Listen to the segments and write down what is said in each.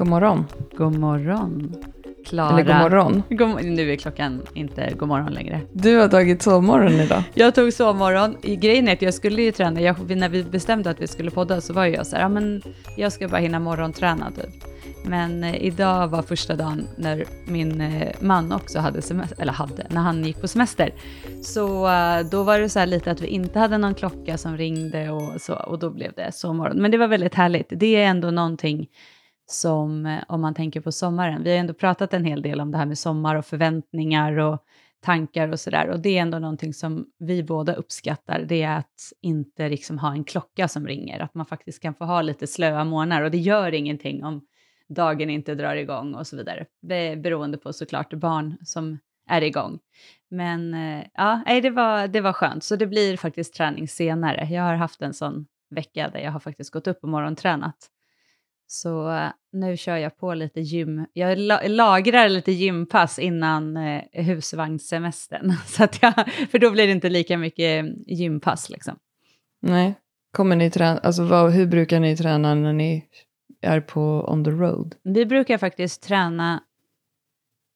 God morgon. God morgon, Klara. Eller god morgon. God, nu är klockan inte god morgon längre. Du har tagit sovmorgon idag. Jag tog sovmorgon. Grejen är att jag skulle ju träna. Jag, när vi bestämde att vi skulle podda så var jag så här, ja men jag ska bara hinna morgonträna typ. Men eh, idag var första dagen när min eh, man också hade semester, eller hade, när han gick på semester. Så eh, då var det så här lite att vi inte hade någon klocka som ringde och så, och då blev det sovmorgon. Men det var väldigt härligt. Det är ändå någonting som, eh, om man tänker på sommaren, vi har ändå pratat en hel del om det här med sommar och förväntningar och tankar och sådär. Och det är ändå någonting som vi båda uppskattar, det är att inte liksom ha en klocka som ringer, att man faktiskt kan få ha lite slöa månader och det gör ingenting om dagen inte drar igång och så vidare, beroende på såklart barn som är igång. Men eh, ja, det var, det var skönt, så det blir faktiskt träning senare. Jag har haft en sån vecka där jag har faktiskt gått upp och morgontränat. Så nu kör jag på lite gym. Jag la lagrar lite gympass innan eh, husvagnssemestern. Så att jag, för då blir det inte lika mycket gympass. Liksom. Nej. Kommer ni träna, alltså vad, hur brukar ni träna när ni är på on the road? Vi brukar faktiskt träna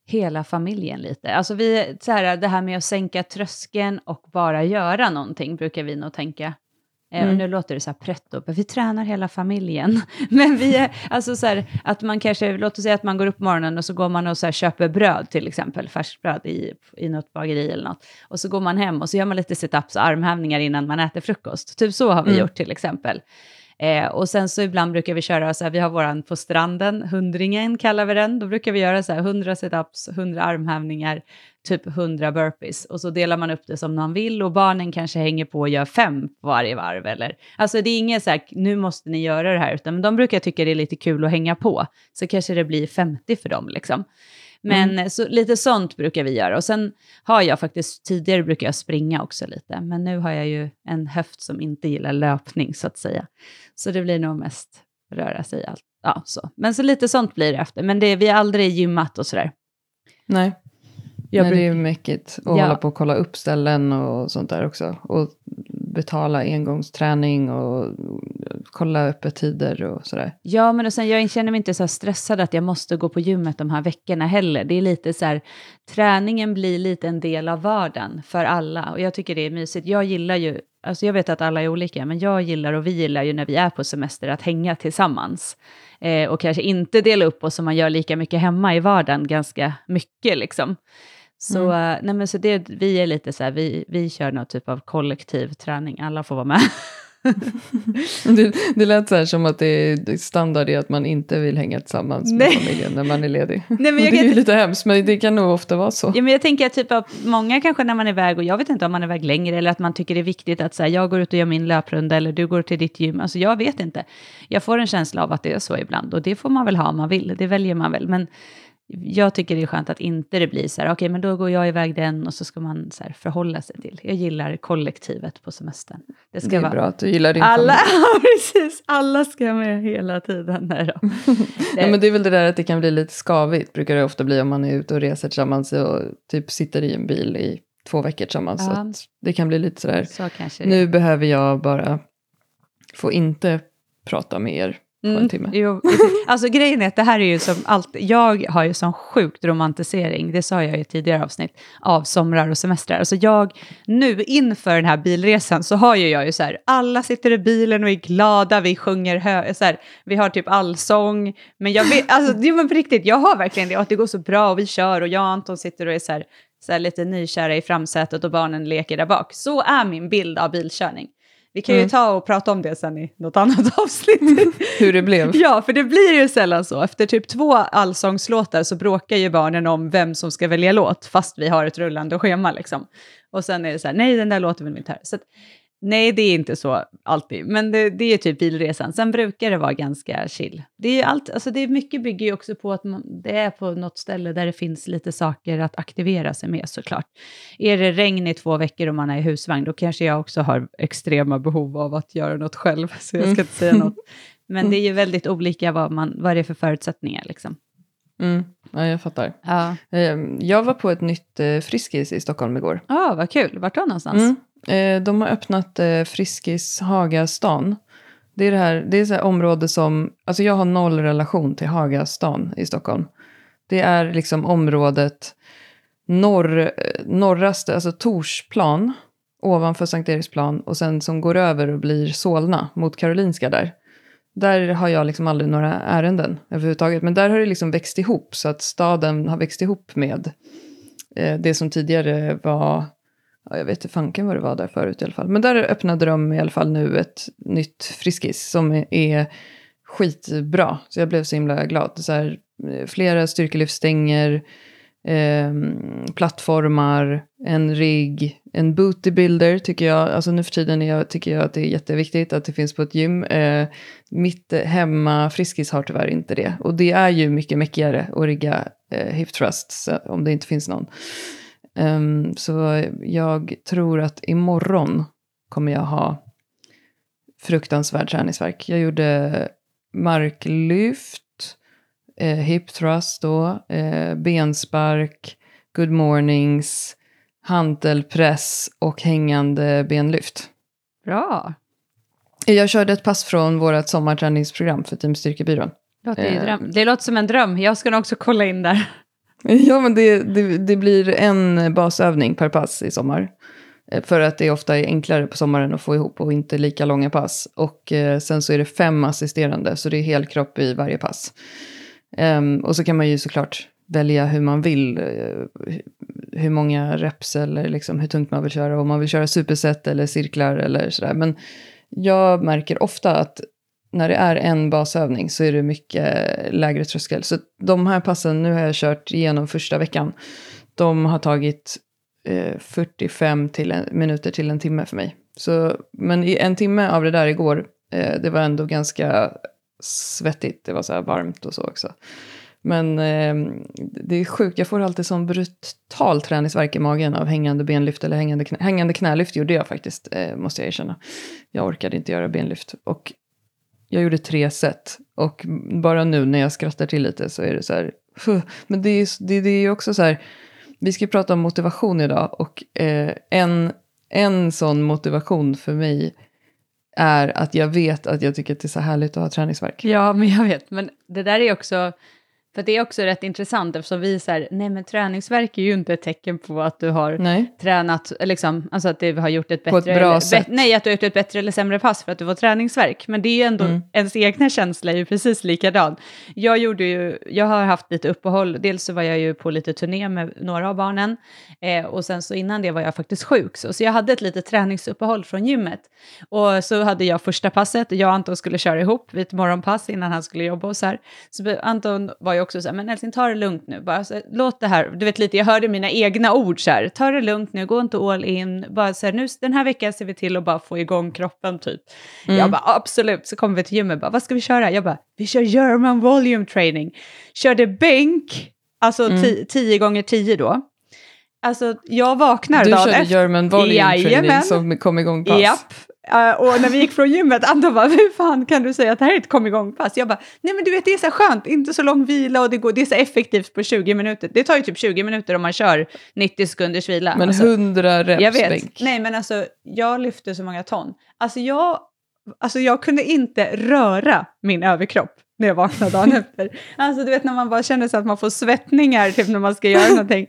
hela familjen lite. Alltså vi, så här, det här med att sänka tröskeln och bara göra någonting brukar vi nog tänka. Eh, mm. Nu låter det så här pretto, vi tränar hela familjen. Men vi är, alltså så här, att man kanske, låt oss säga att man går upp på morgonen och så går man och så köper bröd till exempel, färskbröd i, i något bageri eller något. Och så går man hem och så gör man lite situps och armhävningar innan man äter frukost. Typ så har vi mm. gjort till exempel. Eh, och sen så ibland brukar vi köra så här, vi har våran på stranden, hundringen kallar vi den. Då brukar vi göra så här 100 situps, 100 armhävningar, typ 100 burpees. Och så delar man upp det som man vill och barnen kanske hänger på och gör fem på varje varv. Eller, alltså det är inget så här, nu måste ni göra det här, utan de brukar tycka det är lite kul att hänga på. Så kanske det blir 50 för dem liksom. Men mm. så, lite sånt brukar vi göra. Och sen har jag faktiskt, tidigare brukar jag springa också lite, men nu har jag ju en höft som inte gillar löpning så att säga. Så det blir nog mest röra sig allt. Ja, så. Men så lite sånt blir det efter. Men det, vi har aldrig gymmat och sådär. Nej. Jag Nej, det är mäckigt att ja. hålla på och kolla upp ställen och sånt där också. Och betala engångsträning och kolla öppettider och sådär. Ja, men och sen jag känner mig inte så stressad att jag måste gå på gymmet de här veckorna heller. Det är lite så här, träningen blir lite en del av vardagen för alla och jag tycker det är mysigt. Jag gillar ju, alltså jag vet att alla är olika, men jag gillar och vi gillar ju när vi är på semester att hänga tillsammans. Eh, och kanske inte dela upp oss som man gör lika mycket hemma i vardagen ganska mycket liksom. Så, mm. nej men så det, vi är lite så här, vi, vi kör någon typ av kollektiv träning, alla får vara med. det, det lät så här som att det är standard i att man inte vill hänga tillsammans med Nej. familjen när man är ledig. Nej, men det är ju lite hemskt, men det kan nog ofta vara så. Ja, men jag tänker typ att många kanske när man är iväg, och jag vet inte om man är iväg längre, eller att man tycker det är viktigt att så här, jag går ut och gör min löprunda, eller du går till ditt gym. Alltså jag vet inte. Jag får en känsla av att det är så ibland, och det får man väl ha om man vill, det väljer man väl. Men jag tycker det är skönt att inte det blir så här, okej okay, men då går jag iväg den och så ska man så här, förhålla sig till. Jag gillar kollektivet på semestern. Det, ska det är vara... bra att du gillar din alla, familj. precis, alla ska med hela tiden. Nej då. ja, men det är väl det där att det kan bli lite skavigt, brukar det ofta bli om man är ute och reser tillsammans och typ sitter i en bil i två veckor tillsammans. Ja. Så det kan bli lite sådär, så nu behöver jag bara få inte prata med er på mm, en timme. Jo, alltså grejen är att det här är ju som allt, jag har ju sån sjukt romantisering, det sa jag i tidigare avsnitt, av somrar och semestrar. Alltså jag, nu inför den här bilresan så har ju jag ju så här, alla sitter i bilen och är glada, vi sjunger hö, så här, vi har typ allsång, men jag vet, alltså jo men på riktigt, jag har verkligen det, och att det går så bra och vi kör och jag och Anton sitter och är så här, så här lite nykära i framsätet och barnen leker där bak. Så är min bild av bilkörning. Vi kan mm. ju ta och prata om det sen i något annat avsnitt. Hur det blev. Ja, för det blir ju sällan så. Efter typ två allsångslåtar så bråkar ju barnen om vem som ska välja låt, fast vi har ett rullande schema liksom. Och sen är det så här, nej den där låten vill vi inte höra. Så Nej, det är inte så alltid, men det, det, är typ bilresan. Sen brukar det vara ganska chill. Det är, allt, alltså det är mycket bygger ju också på att man, det är på något ställe där det finns lite saker att aktivera sig med såklart. Är det regn i två veckor och man är i husvagn, då kanske jag också har extrema behov av att göra något själv, så jag ska inte säga något. Men det är ju väldigt olika vad, man, vad det är för förutsättningar. Liksom. Mm. Ja, jag fattar. Ja. Ehm, jag var på ett nytt eh, Friskis i Stockholm igår. Ja, ah, vad kul. Vart då någonstans? Mm. Eh, de har öppnat eh, Friskis Hagastan. Det är det här, det är så här område som, alltså jag har noll relation till Hagastan i Stockholm. Det är liksom området norr, eh, norraste, alltså Torsplan, ovanför Sankt Eriksplan och sen som går över och blir Solna mot Karolinska där. Där har jag liksom aldrig några ärenden överhuvudtaget. Men där har det liksom växt ihop så att staden har växt ihop med eh, det som tidigare var, ja, jag vet inte fanken vad det var där förut i alla fall. Men där öppnade de i alla fall nu ett nytt Friskis som är, skitbra. Så jag blev så himla glad. Så här, eh, flera styrkelyftstänger, eh, plattformar, en rigg, en bootybuilder tycker jag, alltså nu för tiden jag, tycker jag att det är jätteviktigt att det finns på ett gym. Eh, mitt hemma Friskis har tyvärr inte det. Och det är ju mycket mäckigare att rigga eh, hip thrusts om det inte finns någon. Um, så jag tror att imorgon kommer jag ha fruktansvärd träningsverk. Jag gjorde marklyft, eh, hip thrust då, eh, benspark, good mornings, hantelpress och hängande benlyft. Bra. Jag körde ett pass från vårt sommarträningsprogram för Team Styrkebyrån. Låter eh. Det låter som en dröm. Jag ska nog också kolla in där. Ja, men det, det, det, blir en basövning per pass i sommar. Eh, för att det ofta är enklare på sommaren att få ihop och inte lika långa pass. Och eh, sen så är det fem assisterande, så det är helkropp i varje pass. Um, och så kan man ju såklart välja hur man vill. Uh, hur många reps eller liksom hur tungt man vill köra. Om man vill köra superset eller cirklar eller sådär. Men jag märker ofta att när det är en basövning så är det mycket lägre tröskel. Så de här passen, nu har jag kört igenom första veckan. De har tagit eh, 45 till en, minuter till en timme för mig. Så, men en timme av det där igår, eh, det var ändå ganska svettigt. Det var så här varmt och så också. Men eh, det är sjukt, jag får alltid sån brutal träningsverk i magen av hängande benlyft eller hängande, knä, hängande knälyft gjorde jag faktiskt, eh, måste jag erkänna. Jag orkade inte göra benlyft. Och jag gjorde tre set. Och bara nu när jag skrattar till lite så är det så här, huh. men det är, det, det är också så här, vi ska prata om motivation idag och eh, en, en sån motivation för mig är att jag vet att jag tycker att det är så härligt att ha träningsverk. Ja, men jag vet, men det där är också för det är också rätt intressant eftersom vi säger, nej men träningsverk är ju inte ett tecken på att du har nej. tränat, liksom, alltså att du har gjort ett bättre... Ett bra eller, sätt. nej, att du har gjort ett bättre eller sämre pass för att du var träningsverk. Men det är ju ändå, mm. ens egna känsla är ju precis likadan. Jag gjorde ju, jag har haft lite uppehåll, dels så var jag ju på lite turné med några av barnen, eh, och sen så innan det var jag faktiskt sjuk, så, så jag hade ett litet träningsuppehåll från gymmet. Och så hade jag första passet, jag och Anton skulle köra ihop vid ett morgonpass innan han skulle jobba och så här. Så Anton var ju också så här, men älskling ta det lugnt nu, bara så, låt det här, du vet lite, jag hörde mina egna ord så här, ta det lugnt nu, gå inte all in, bara så här, nu den här veckan ser vi till att bara få igång kroppen typ. Mm. Jag bara absolut, så kommer vi till gymmet, bara, vad ska vi köra? Jag bara, vi kör German volume training, körde bänk, alltså mm. tio gånger tio då. Alltså jag vaknar du dagen efter. Du körde German volume Jajamän. training som kom igång pass? Japp, Uh, och när vi gick från gymmet, Anton bara, hur fan kan du säga att det här är ett kom igång-pass? Jag bara, nej men du vet det är så skönt, inte så lång vila och det, går, det är så effektivt på 20 minuter. Det tar ju typ 20 minuter om man kör 90 sekunders vila. Men alltså, 100 reps Jag vet, bänk. nej men alltså jag lyfte så många ton. Alltså jag, alltså jag kunde inte röra min överkropp när jag vaknade dagen efter. Alltså du vet när man bara känner så att man får svettningar typ när man ska göra någonting.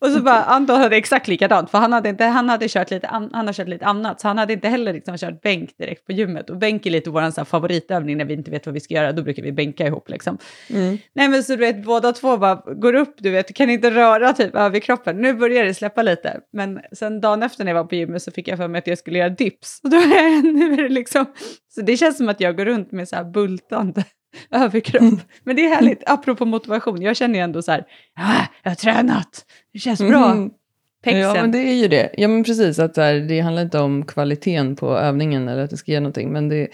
Och så bara Anton hade exakt likadant för han hade, inte, han hade kört lite, han har kört lite annat så han hade inte heller liksom kört bänk direkt på gymmet. Och bänk är lite vår så favoritövning när vi inte vet vad vi ska göra, då brukar vi bänka ihop liksom. Mm. Nej men så du vet båda två bara går upp, du vet, kan inte röra typ över kroppen. Nu börjar det släppa lite. Men sen dagen efter när jag var på gymmet så fick jag för mig att jag skulle göra dips. Och då är nu är det liksom, så det känns som att jag går runt med så här bultande överkropp. Mm. Men det är härligt, apropå motivation, jag känner ju ändå så här, ah, jag har tränat, det känns bra. Mm. Pexen. Ja, men det är ju det. Ja, men precis. Att här, det handlar inte om kvaliteten på övningen eller att det ska ge någonting. Men det,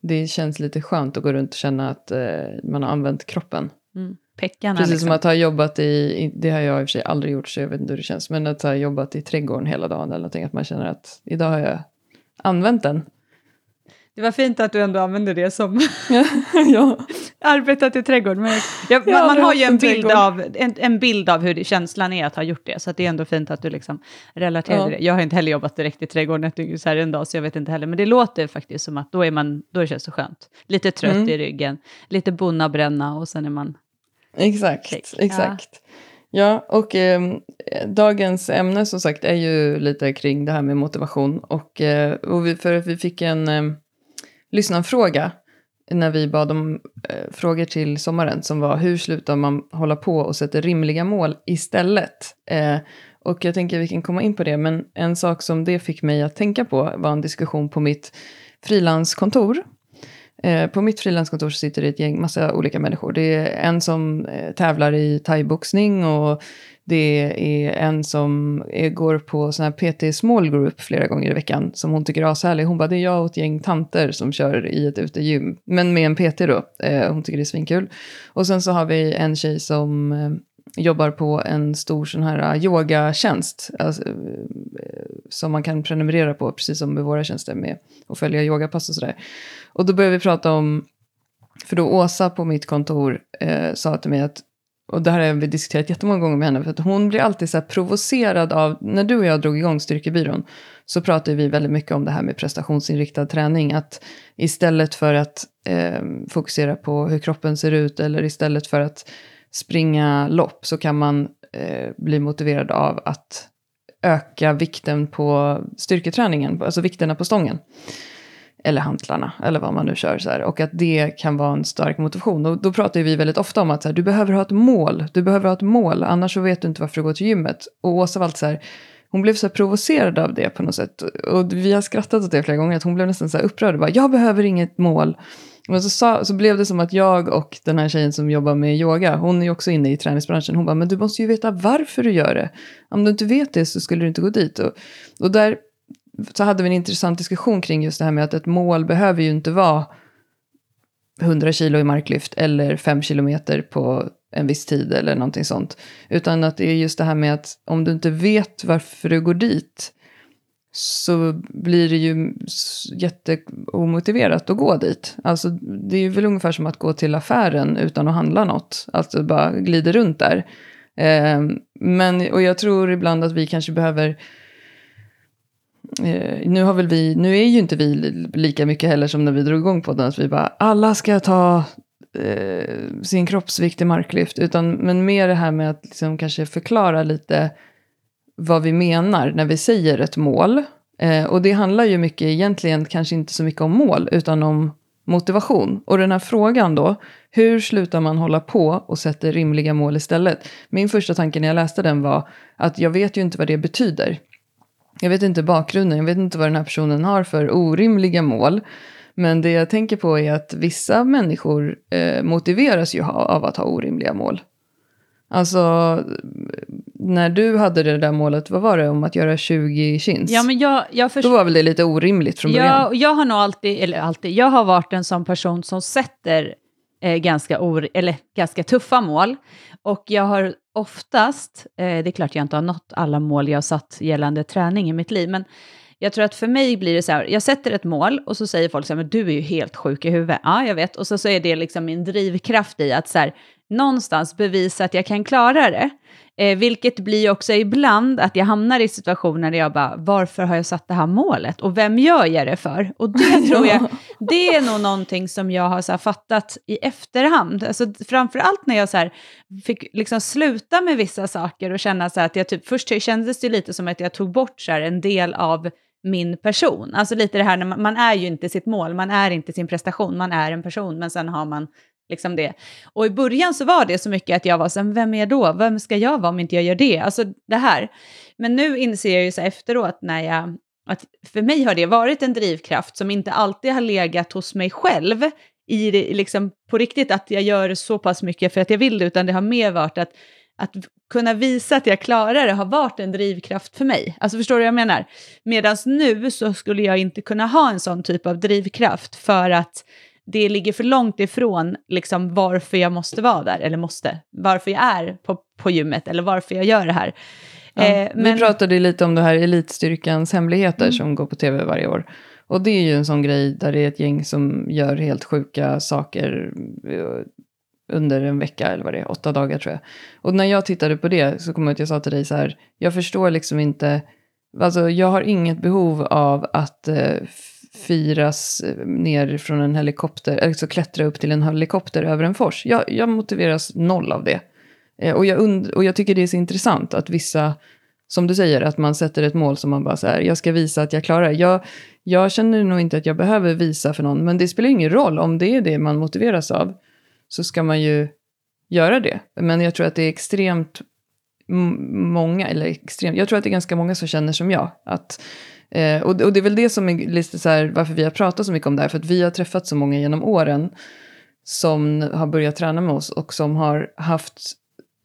det känns lite skönt att gå runt och känna att eh, man har använt kroppen. Mm. Peckarna, Precis liksom. som att ha jobbat i, det har jag i och för sig aldrig gjort så jag vet inte hur det känns. Men att ha jobbat i trädgården hela dagen eller någonting. Att man känner att idag har jag använt den. Det var fint att du ändå använde det som... ja. arbetat i trädgården. Men jag, man, man har ju en bild, av, en, en, bild av hur det, känslan är att ha gjort det, så det är ändå fint att du liksom relaterar ja. det. Jag har inte heller jobbat direkt i trädgården så här en dag, så jag vet inte heller, men det låter faktiskt som att då, är man, då känns det skönt. Lite trött mm. i ryggen, lite bonna bränna och sen är man... Exakt, exakt. Ja. Ja, och eh, dagens ämne som sagt är ju lite kring det här med motivation. Och, eh, och vi, för vi fick en eh, lyssnarfråga när vi bad om eh, frågor till sommaren som var hur slutar man hålla på och sätta rimliga mål istället? Eh, och jag tänker vi kan komma in på det, men en sak som det fick mig att tänka på var en diskussion på mitt frilanskontor. Eh, på mitt frilanskontor sitter det ett gäng, massa olika människor. Det är en som eh, tävlar i thaiboxning och det är en som är, går på sån här PT small group flera gånger i veckan som hon tycker är ashärlig. Hon bara, det är jag och ett gäng tanter som kör i ett utegym. Men med en PT då. Eh, hon tycker det är svinkul. Och sen så har vi en tjej som eh, jobbar på en stor sån här eh, yogatjänst. Alltså, eh, som man kan prenumerera på, precis som med våra tjänster med att följa yogapass och sådär. Och då började vi prata om, för då Åsa på mitt kontor eh, sa till mig att och det här har vi diskuterat jättemånga gånger med henne, för att hon blir alltid så provocerad av, när du och jag drog igång Styrkebyrån, så pratade vi väldigt mycket om det här med prestationsinriktad träning, att istället för att eh, fokusera på hur kroppen ser ut, eller istället för att springa lopp, så kan man eh, bli motiverad av att öka vikten på styrketräningen, alltså vikterna på stången eller hantlarna, eller vad man nu kör. Så här. Och att det kan vara en stark motivation. Och då pratar vi väldigt ofta om att så här, du behöver ha ett mål, du behöver ha ett mål, annars så vet du inte varför du går till gymmet. Och Åsa var alltid så här, hon blev så här provocerad av det på något sätt. Och vi har skrattat åt det flera gånger, att hon blev nästan så här upprörd. Och bara, jag behöver inget mål. Men så, sa, så blev det som att jag och den här tjejen som jobbar med yoga, hon är ju också inne i träningsbranschen, hon bara, men du måste ju veta varför du gör det. Om du inte vet det så skulle du inte gå dit. Och, och där så hade vi en intressant diskussion kring just det här med att ett mål behöver ju inte vara 100 kilo i marklyft eller 5 kilometer på en viss tid eller någonting sånt. Utan att det är just det här med att om du inte vet varför du går dit så blir det ju jätteomotiverat att gå dit. Alltså det är väl ungefär som att gå till affären utan att handla något. Alltså bara glider runt där. Eh, men, och jag tror ibland att vi kanske behöver Eh, nu, har väl vi, nu är ju inte vi lika mycket heller som när vi drog igång podden. att vi bara alla ska ta eh, sin kroppsvikt i marklyft, utan, men mer det här med att liksom kanske förklara lite vad vi menar när vi säger ett mål. Eh, och det handlar ju mycket egentligen kanske inte så mycket om mål, utan om motivation. Och den här frågan då, hur slutar man hålla på och sätter rimliga mål istället? Min första tanke när jag läste den var att jag vet ju inte vad det betyder. Jag vet inte bakgrunden, jag vet inte vad den här personen har för orimliga mål. Men det jag tänker på är att vissa människor eh, motiveras ju av att ha orimliga mål. Alltså, när du hade det där målet, vad var det, om att göra 20 chins? Ja, men jag, jag Då var väl det lite orimligt från början? Ja, jag har nog alltid, eller alltid, jag har varit en sån person som sätter eh, ganska, or, eller, ganska tuffa mål. Och jag har oftast, eh, det är klart jag inte har nått alla mål jag har satt gällande träning i mitt liv, men jag tror att för mig blir det så här, jag sätter ett mål och så säger folk så här, men du är ju helt sjuk i huvudet. Ja, jag vet. Och så, så är det liksom min drivkraft i att så här, någonstans bevisa att jag kan klara det. Eh, vilket blir också ibland att jag hamnar i situationer där jag bara, varför har jag satt det här målet? Och vem gör jag det för? Och det tror jag, det är nog någonting som jag har så fattat i efterhand. Alltså, framför allt när jag så här, fick liksom sluta med vissa saker och känna så här, att jag typ, först kändes det lite som att jag tog bort så här, en del av min person. Alltså lite det här när man, man, är ju inte sitt mål, man är inte sin prestation, man är en person, men sen har man Liksom det. Och i början så var det så mycket att jag var så vem är jag då? Vem ska jag vara om inte jag gör det? Alltså det här. Men nu inser jag ju så efteråt när jag, att för mig har det varit en drivkraft som inte alltid har legat hos mig själv i det, liksom på riktigt att jag gör så pass mycket för att jag vill det, utan det har mer varit att att kunna visa att jag klarar det har varit en drivkraft för mig. Alltså förstår du vad jag menar? Medan nu så skulle jag inte kunna ha en sån typ av drivkraft för att det ligger för långt ifrån liksom, varför jag måste vara där, eller måste, varför jag är på, på gymmet eller varför jag gör det här. Ja, eh, men... Vi pratade lite om det här elitstyrkans hemligheter mm. som går på tv varje år. Och det är ju en sån grej där det är ett gäng som gör helt sjuka saker eh, under en vecka eller vad det är, åtta dagar tror jag. Och när jag tittade på det så kom jag att jag sa till dig så här, jag förstår liksom inte, alltså jag har inget behov av att eh, firas eh, ner från en helikopter, alltså klättra upp till en helikopter över en fors. Jag, jag motiveras noll av det. Eh, och, jag und och jag tycker det är så intressant att vissa, som du säger, att man sätter ett mål som man bara så här, jag ska visa att jag klarar jag, jag känner nog inte att jag behöver visa för någon, men det spelar ingen roll om det är det man motiveras av så ska man ju göra det. Men jag tror att det är extremt många, eller extremt, jag tror att det är ganska många som känner som jag. Att, eh, och, och, det är väl det som är lite så här, varför vi har pratat så mycket om det här, för att vi har träffat så många genom åren som har börjat träna med oss och som har haft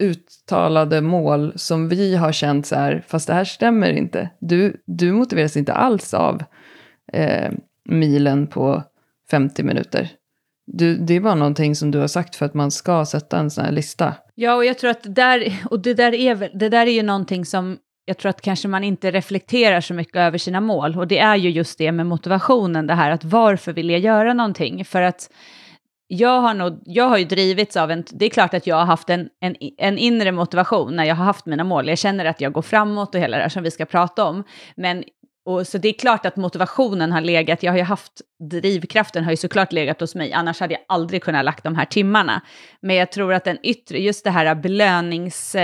uttalade mål som vi har känt så här, fast det här stämmer inte. Du, du motiveras inte alls av eh, milen på 50 minuter. Du, det är bara någonting som du har sagt för att man ska sätta en sån här lista. Ja, och jag tror att där, och det där är, det där är ju någonting som jag tror att kanske man inte reflekterar så mycket över sina mål. Och det är ju just det med motivationen, det här att varför vill jag göra någonting? För att jag har, nog, jag har ju drivits av en... Det är klart att jag har haft en, en, en inre motivation när jag har haft mina mål. Jag känner att jag går framåt och hela det här som vi ska prata om. Men och så det är klart att motivationen har legat, jag har ju haft, drivkraften har ju såklart legat hos mig, annars hade jag aldrig kunnat lagt de här timmarna. Men jag tror att den yttre, just det här belönings...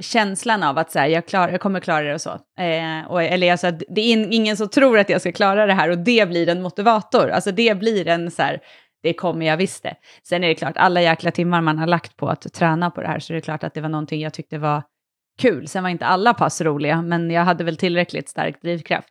Känslan av att så här, jag, klar, jag kommer klara det och så. Eh, och, eller alltså, det är ingen som tror att jag ska klara det här och det blir en motivator. Alltså det blir en så här, det kommer jag visst det. Sen är det klart, alla jäkla timmar man har lagt på att träna på det här, så är det klart att det var någonting jag tyckte var kul. Sen var inte alla pass roliga, men jag hade väl tillräckligt stark drivkraft.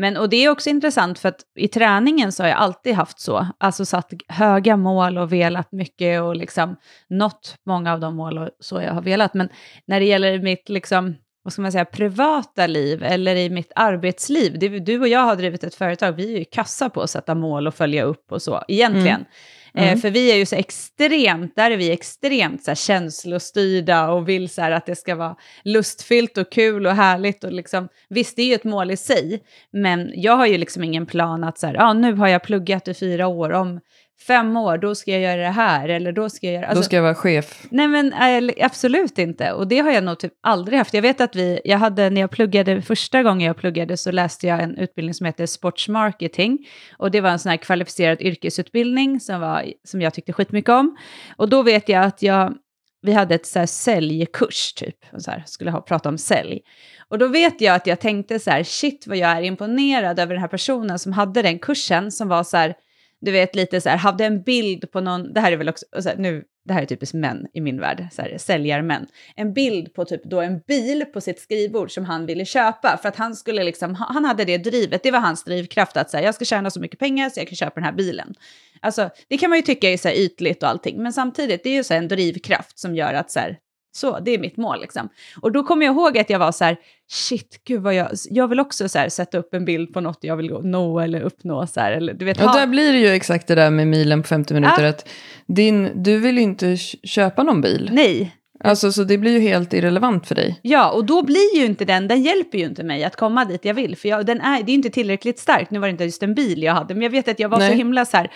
Men, och det är också intressant för att i träningen så har jag alltid haft så, alltså satt höga mål och velat mycket och liksom nått många av de mål och så jag har velat. Men när det gäller mitt liksom, vad ska man säga, privata liv eller i mitt arbetsliv, det, du och jag har drivit ett företag, vi är ju kassa på att sätta mål och följa upp och så, egentligen. Mm. Eh, mm. för vi är ju så extremt, där är vi extremt så här, känslostyrda och vill så här, att det ska vara lustfyllt och kul och härligt. Och liksom, visst, det är ju ett mål i sig, men jag har ju liksom ingen plan att så här, ah, nu har jag pluggat i fyra år, om fem år, då ska jag göra det här, eller då ska jag göra... Alltså, då ska jag vara chef. Nej, men absolut inte. Och det har jag nog typ aldrig haft. Jag vet att vi, jag hade, när jag pluggade, första gången jag pluggade så läste jag en utbildning som heter sportsmarketing. Och det var en sån här kvalificerad yrkesutbildning som, var, som jag tyckte skitmycket om. Och då vet jag att jag, vi hade ett så här säljkurs typ, så här, skulle ha, prata om sälj. Och då vet jag att jag tänkte så här, shit vad jag är imponerad över den här personen som hade den kursen, som var så här, du vet lite så här, hade en bild på någon, det här är väl också, här, nu, det här är typiskt män i min värld, så här, säljarmän. En bild på typ då en bil på sitt skrivbord som han ville köpa för att han skulle liksom, han hade det drivet, det var hans drivkraft att säga jag ska tjäna så mycket pengar så jag kan köpa den här bilen. Alltså det kan man ju tycka är så här ytligt och allting, men samtidigt det är ju så här en drivkraft som gör att så här, så, det är mitt mål liksom. Och då kommer jag ihåg att jag var så här, shit, gud vad jag, jag vill också så här, sätta upp en bild på något jag vill nå eller uppnå. Så här, eller, du vet, och ha... där blir det ju exakt det där med milen på 50 minuter, ah. att din, du vill inte köpa någon bil. Nej. Alltså, så det blir ju helt irrelevant för dig. Ja, och då blir ju inte den, den hjälper ju inte mig att komma dit jag vill. För jag, den är, det är ju inte tillräckligt starkt. Nu var det inte just en bil jag hade, men jag vet att jag var Nej. så himla så här,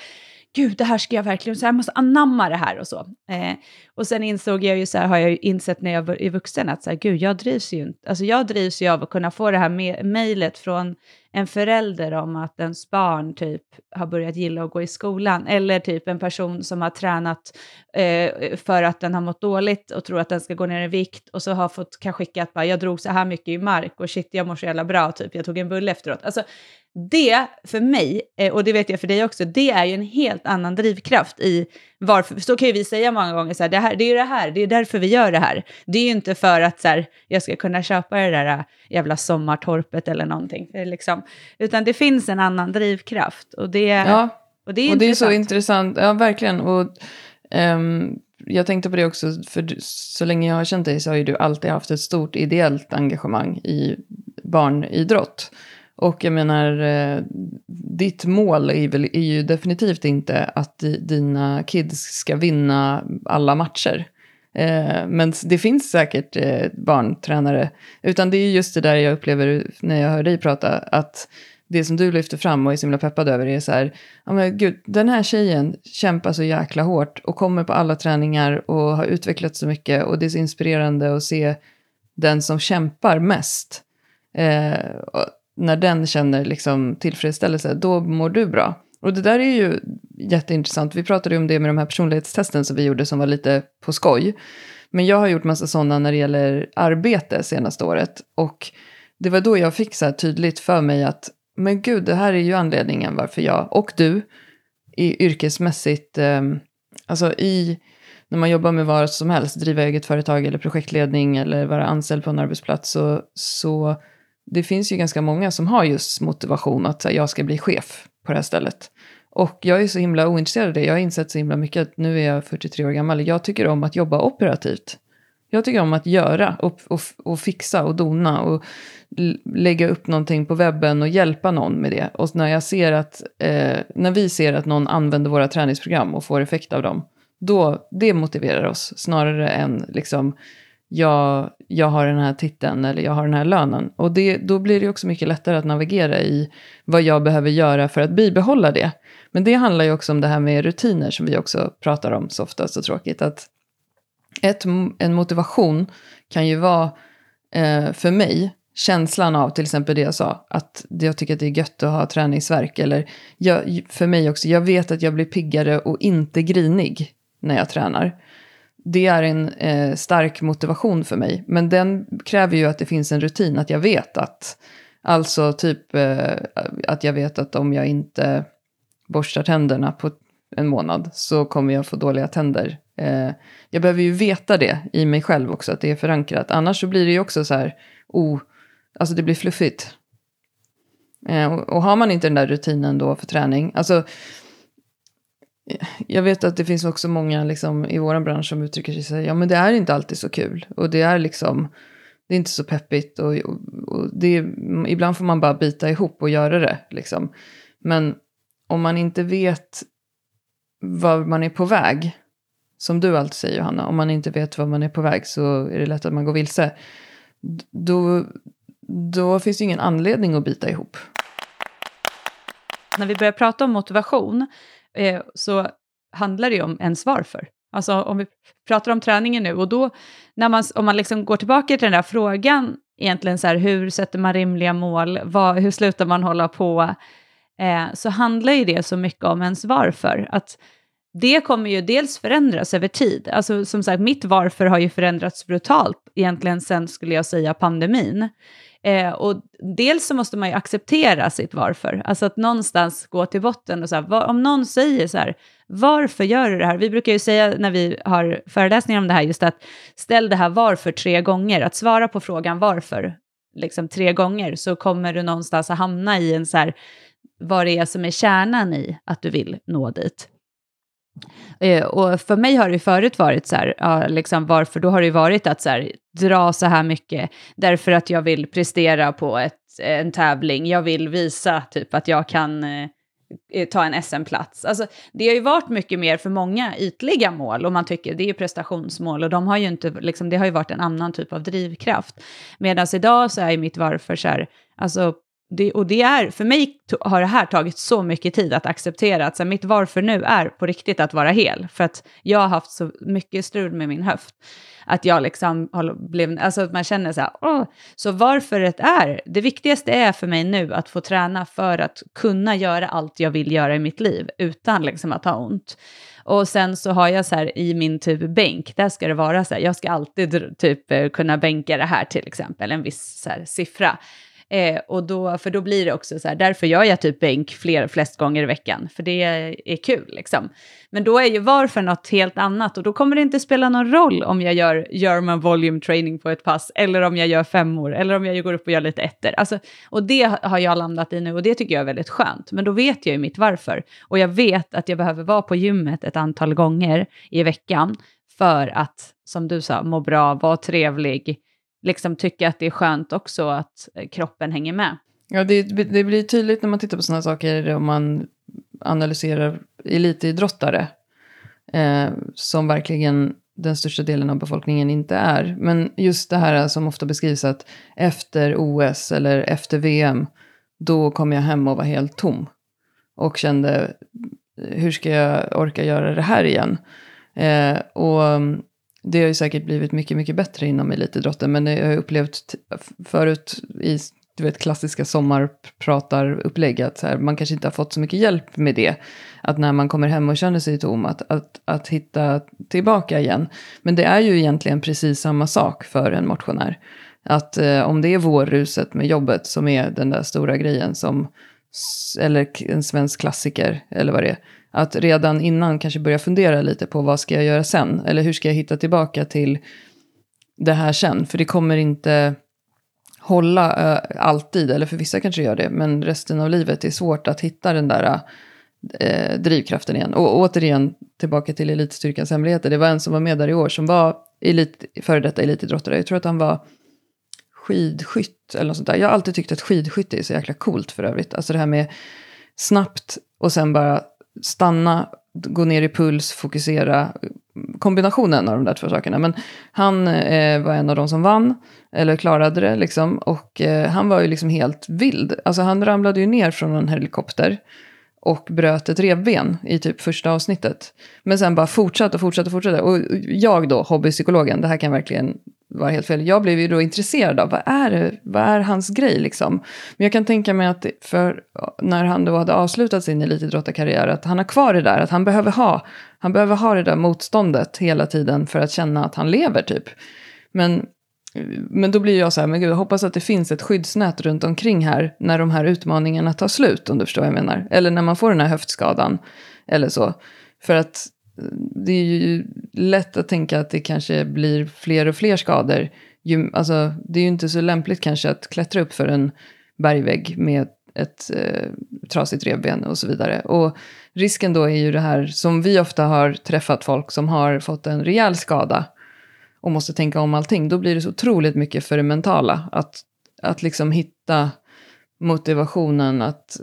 gud, det här ska jag verkligen, så jag måste anamma det här och så. Eh, och sen insåg jag ju så här, har jag ju insett när jag är vuxen, att så här, gud, jag drivs ju inte, alltså jag drivs ju av att kunna få det här mejlet från en förälder om att ens barn typ har börjat gilla att gå i skolan, eller typ en person som har tränat eh, för att den har mått dåligt och tror att den ska gå ner i vikt och så har fått kan skicka att bara, jag drog så här mycket i mark och shit, jag mår så jävla bra, typ, jag tog en bulle efteråt. Alltså, det för mig, eh, och det vet jag för dig också, det är ju en helt annan drivkraft i varför. Så kan ju vi säga många gånger, så här, det, här, det är ju det här, det är därför vi gör det här. Det är ju inte för att så här, jag ska kunna köpa det där äh, jävla sommartorpet eller någonting. Liksom. Utan det finns en annan drivkraft. Och det, ja, och det är, och det är så intressant. Ja, verkligen. Och, um, jag tänkte på det också, för så länge jag har känt dig så har ju du alltid haft ett stort ideellt engagemang i barnidrott. Och jag menar, eh, ditt mål är, väl, är ju definitivt inte att dina kids ska vinna alla matcher. Eh, men det finns säkert eh, barntränare. Utan det är just det där jag upplever när jag hör dig prata. Att det som du lyfter fram och är så himla peppad över är så här, ja men gud, den här tjejen kämpar så jäkla hårt och kommer på alla träningar och har utvecklats så mycket och det är så inspirerande att se den som kämpar mest. Eh, när den känner liksom tillfredsställelse, då mår du bra. Och det där är ju jätteintressant. Vi pratade ju om det med de här personlighetstesten som vi gjorde som var lite på skoj. Men jag har gjort massa sådana när det gäller arbete senaste året. Och det var då jag fick så här tydligt för mig att men gud, det här är ju anledningen varför jag och du i yrkesmässigt, eh, alltså i, när man jobbar med vad som helst, driva eget företag eller projektledning eller vara anställd på en arbetsplats, så, så det finns ju ganska många som har just motivation att här, jag ska bli chef på det här stället. Och jag är så himla ointresserad av det. Jag har insett så himla mycket att nu är jag 43 år gammal. Jag tycker om att jobba operativt. Jag tycker om att göra och, och, och fixa och dona och lägga upp någonting på webben och hjälpa någon med det. Och när jag ser att, eh, när vi ser att någon använder våra träningsprogram och får effekt av dem, då, det motiverar oss snarare än liksom, jag, jag har den här titeln eller jag har den här lönen. Och det, då blir det också mycket lättare att navigera i vad jag behöver göra för att bibehålla det. Men det handlar ju också om det här med rutiner som vi också pratar om så ofta, så tråkigt. Att ett, en motivation kan ju vara, eh, för mig, känslan av till exempel det jag sa, att jag tycker att det är gött att ha träningsverk. Eller jag, för mig också, jag vet att jag blir piggare och inte grinig när jag tränar. Det är en eh, stark motivation för mig, men den kräver ju att det finns en rutin, att jag vet att, alltså typ eh, att jag vet att om jag inte borstar tänderna på en månad så kommer jag få dåliga tänder. Eh, jag behöver ju veta det i mig själv också, att det är förankrat. Annars så blir det ju också så här, oh, alltså det blir fluffigt. Eh, och, och, har man inte den där rutinen då för träning, alltså eh, jag vet att det finns också många liksom, i vår bransch som uttrycker sig så här, ja men det är inte alltid så kul. Och det är liksom, det är inte så peppigt och, och, och det är, ibland får man bara bita ihop och göra det. Liksom. Men om man inte vet var man är på väg, som du alltid säger Johanna, om man inte vet var man är på väg så är det lätt att man går vilse. Då, då finns det ingen anledning att bita ihop. När vi börjar prata om motivation eh, så handlar det ju om ens varför. Alltså om vi pratar om träningen nu och då, när man, om man liksom går tillbaka till den där frågan, egentligen så här, hur sätter man rimliga mål, vad, hur slutar man hålla på, eh, så handlar ju det så mycket om ens varför. Att det kommer ju dels förändras över tid. Alltså som sagt, mitt varför har ju förändrats brutalt egentligen sen, skulle jag säga, pandemin. Eh, och dels så måste man ju acceptera sitt varför, alltså att någonstans gå till botten och så här, var, om någon säger så här, varför gör du det här? Vi brukar ju säga när vi har föreläsningar om det här, just att ställ det här varför tre gånger, att svara på frågan varför, liksom tre gånger, så kommer du någonstans att hamna i en så här, vad det är som är kärnan i att du vill nå dit. Eh, och för mig har det förut varit så här, ja, liksom varför? Då har det varit att så här, dra så här mycket därför att jag vill prestera på ett, en tävling. Jag vill visa typ att jag kan eh, eh ta en SM-plats. Alltså, det har ju varit mycket mer för många ytliga mål och man tycker det är ju prestationsmål och de har ju inte, liksom, det har ju varit en annan typ av drivkraft. Medan idag så är mitt varför så här, alltså det, och det är, för mig har det här tagit så mycket tid att acceptera att så här, mitt varför nu är på riktigt att vara hel. För att jag har haft så mycket strul med min höft. Att jag liksom har blivit, alltså att man känner så här, åh, så varför det är, det viktigaste är för mig nu att få träna för att kunna göra allt jag vill göra i mitt liv utan liksom att ha ont. Och sen så har jag så här i min typ bänk, där ska det vara så här, jag ska alltid typ eh, kunna bänka det här till exempel, en viss så här, siffra. Eh, och då, för då blir det också så här, därför gör jag typ bänk fler, flest gånger i veckan, för det är, kul liksom. Men då är ju varför något helt annat och då kommer det inte spela någon roll om jag gör German volume training på ett pass eller om jag gör femmor eller om jag går upp och gör lite ettor. Alltså, och det har jag landat i nu och det tycker jag är väldigt skönt. Men då vet jag ju mitt varför. Och jag vet att jag behöver vara på gymmet ett antal gånger i veckan för att, som du sa, må bra, vara trevlig, liksom tycka att det är skönt också att eh, kroppen hänger med. Ja, det, det blir tydligt när man tittar på sådana saker om man analyserar elitidrottare. Eh, som verkligen den största delen av befolkningen inte är. Men just det här som ofta beskrivs att efter OS eller efter VM, då kom jag hem och var helt tom. Och kände, hur ska jag orka göra det här igen? Eh, och mm, det har ju säkert blivit mycket, mycket bättre inom elitidrotten. Men jag har upplevt förut i du vet, klassiska sommarpratarupplägg, att så här, man kanske inte har fått så mycket hjälp med det. Att när man kommer hem och känner sig tom, att, att, att hitta tillbaka igen. Men det är ju egentligen precis samma sak för en motionär. Att eh, om det är vårruset med jobbet som är den där stora grejen som, eller en svensk klassiker, eller vad det är. Att redan innan kanske börja fundera lite på vad ska jag göra sen? Eller hur ska jag hitta tillbaka till det här sen? För det kommer inte hålla uh, alltid, eller för vissa kanske gör det, men resten av livet är svårt att hitta den där uh, drivkraften igen. Och återigen, tillbaka till elitstyrkans hemligheter. Det var en som var med där i år som var elit, före detta elitidrottare. Jag tror att han var skidskytt eller något sånt där. Jag har alltid tyckt att skidskytte är så jäkla coolt för övrigt. Alltså det här med snabbt och sen bara stanna, gå ner i puls, fokusera. Kombinationen av de där två sakerna. Men han eh, var en av de som vann, eller klarade det liksom. Och eh, han var ju liksom helt vild. Alltså han ramlade ju ner från en helikopter och bröt ett revben i typ första avsnittet. Men sen bara fortsatte och fortsatte och fortsatte. Och jag då, hobbypsykologen, det här kan verkligen var helt fel. Jag blev ju då intresserad av vad är, det, vad är hans grej liksom. Men jag kan tänka mig att för eh, när han då hade avslutat sin elitidrottarkarriär att han har kvar det där, att han behöver ha, han behöver ha det där motståndet hela tiden för att känna att han lever typ. Men, eh, men då blir jag så här, men gud, jag hoppas att det finns ett skyddsnät runt omkring här när de här utmaningarna tar slut, om du förstår vad jag menar. Eller när man får den här höftskadan eller så. För att det är ju lätt att tänka att det kanske blir fler och fler skador. Ju, alltså, det är ju inte så lämpligt kanske att klättra upp för en bergvägg med ett eh, trasigt revben och så vidare. Och risken då är ju det här som vi ofta har träffat folk som har fått en rejäl skada och måste tänka om allting. Då blir det så otroligt mycket för det mentala. Att, att liksom hitta motivationen att,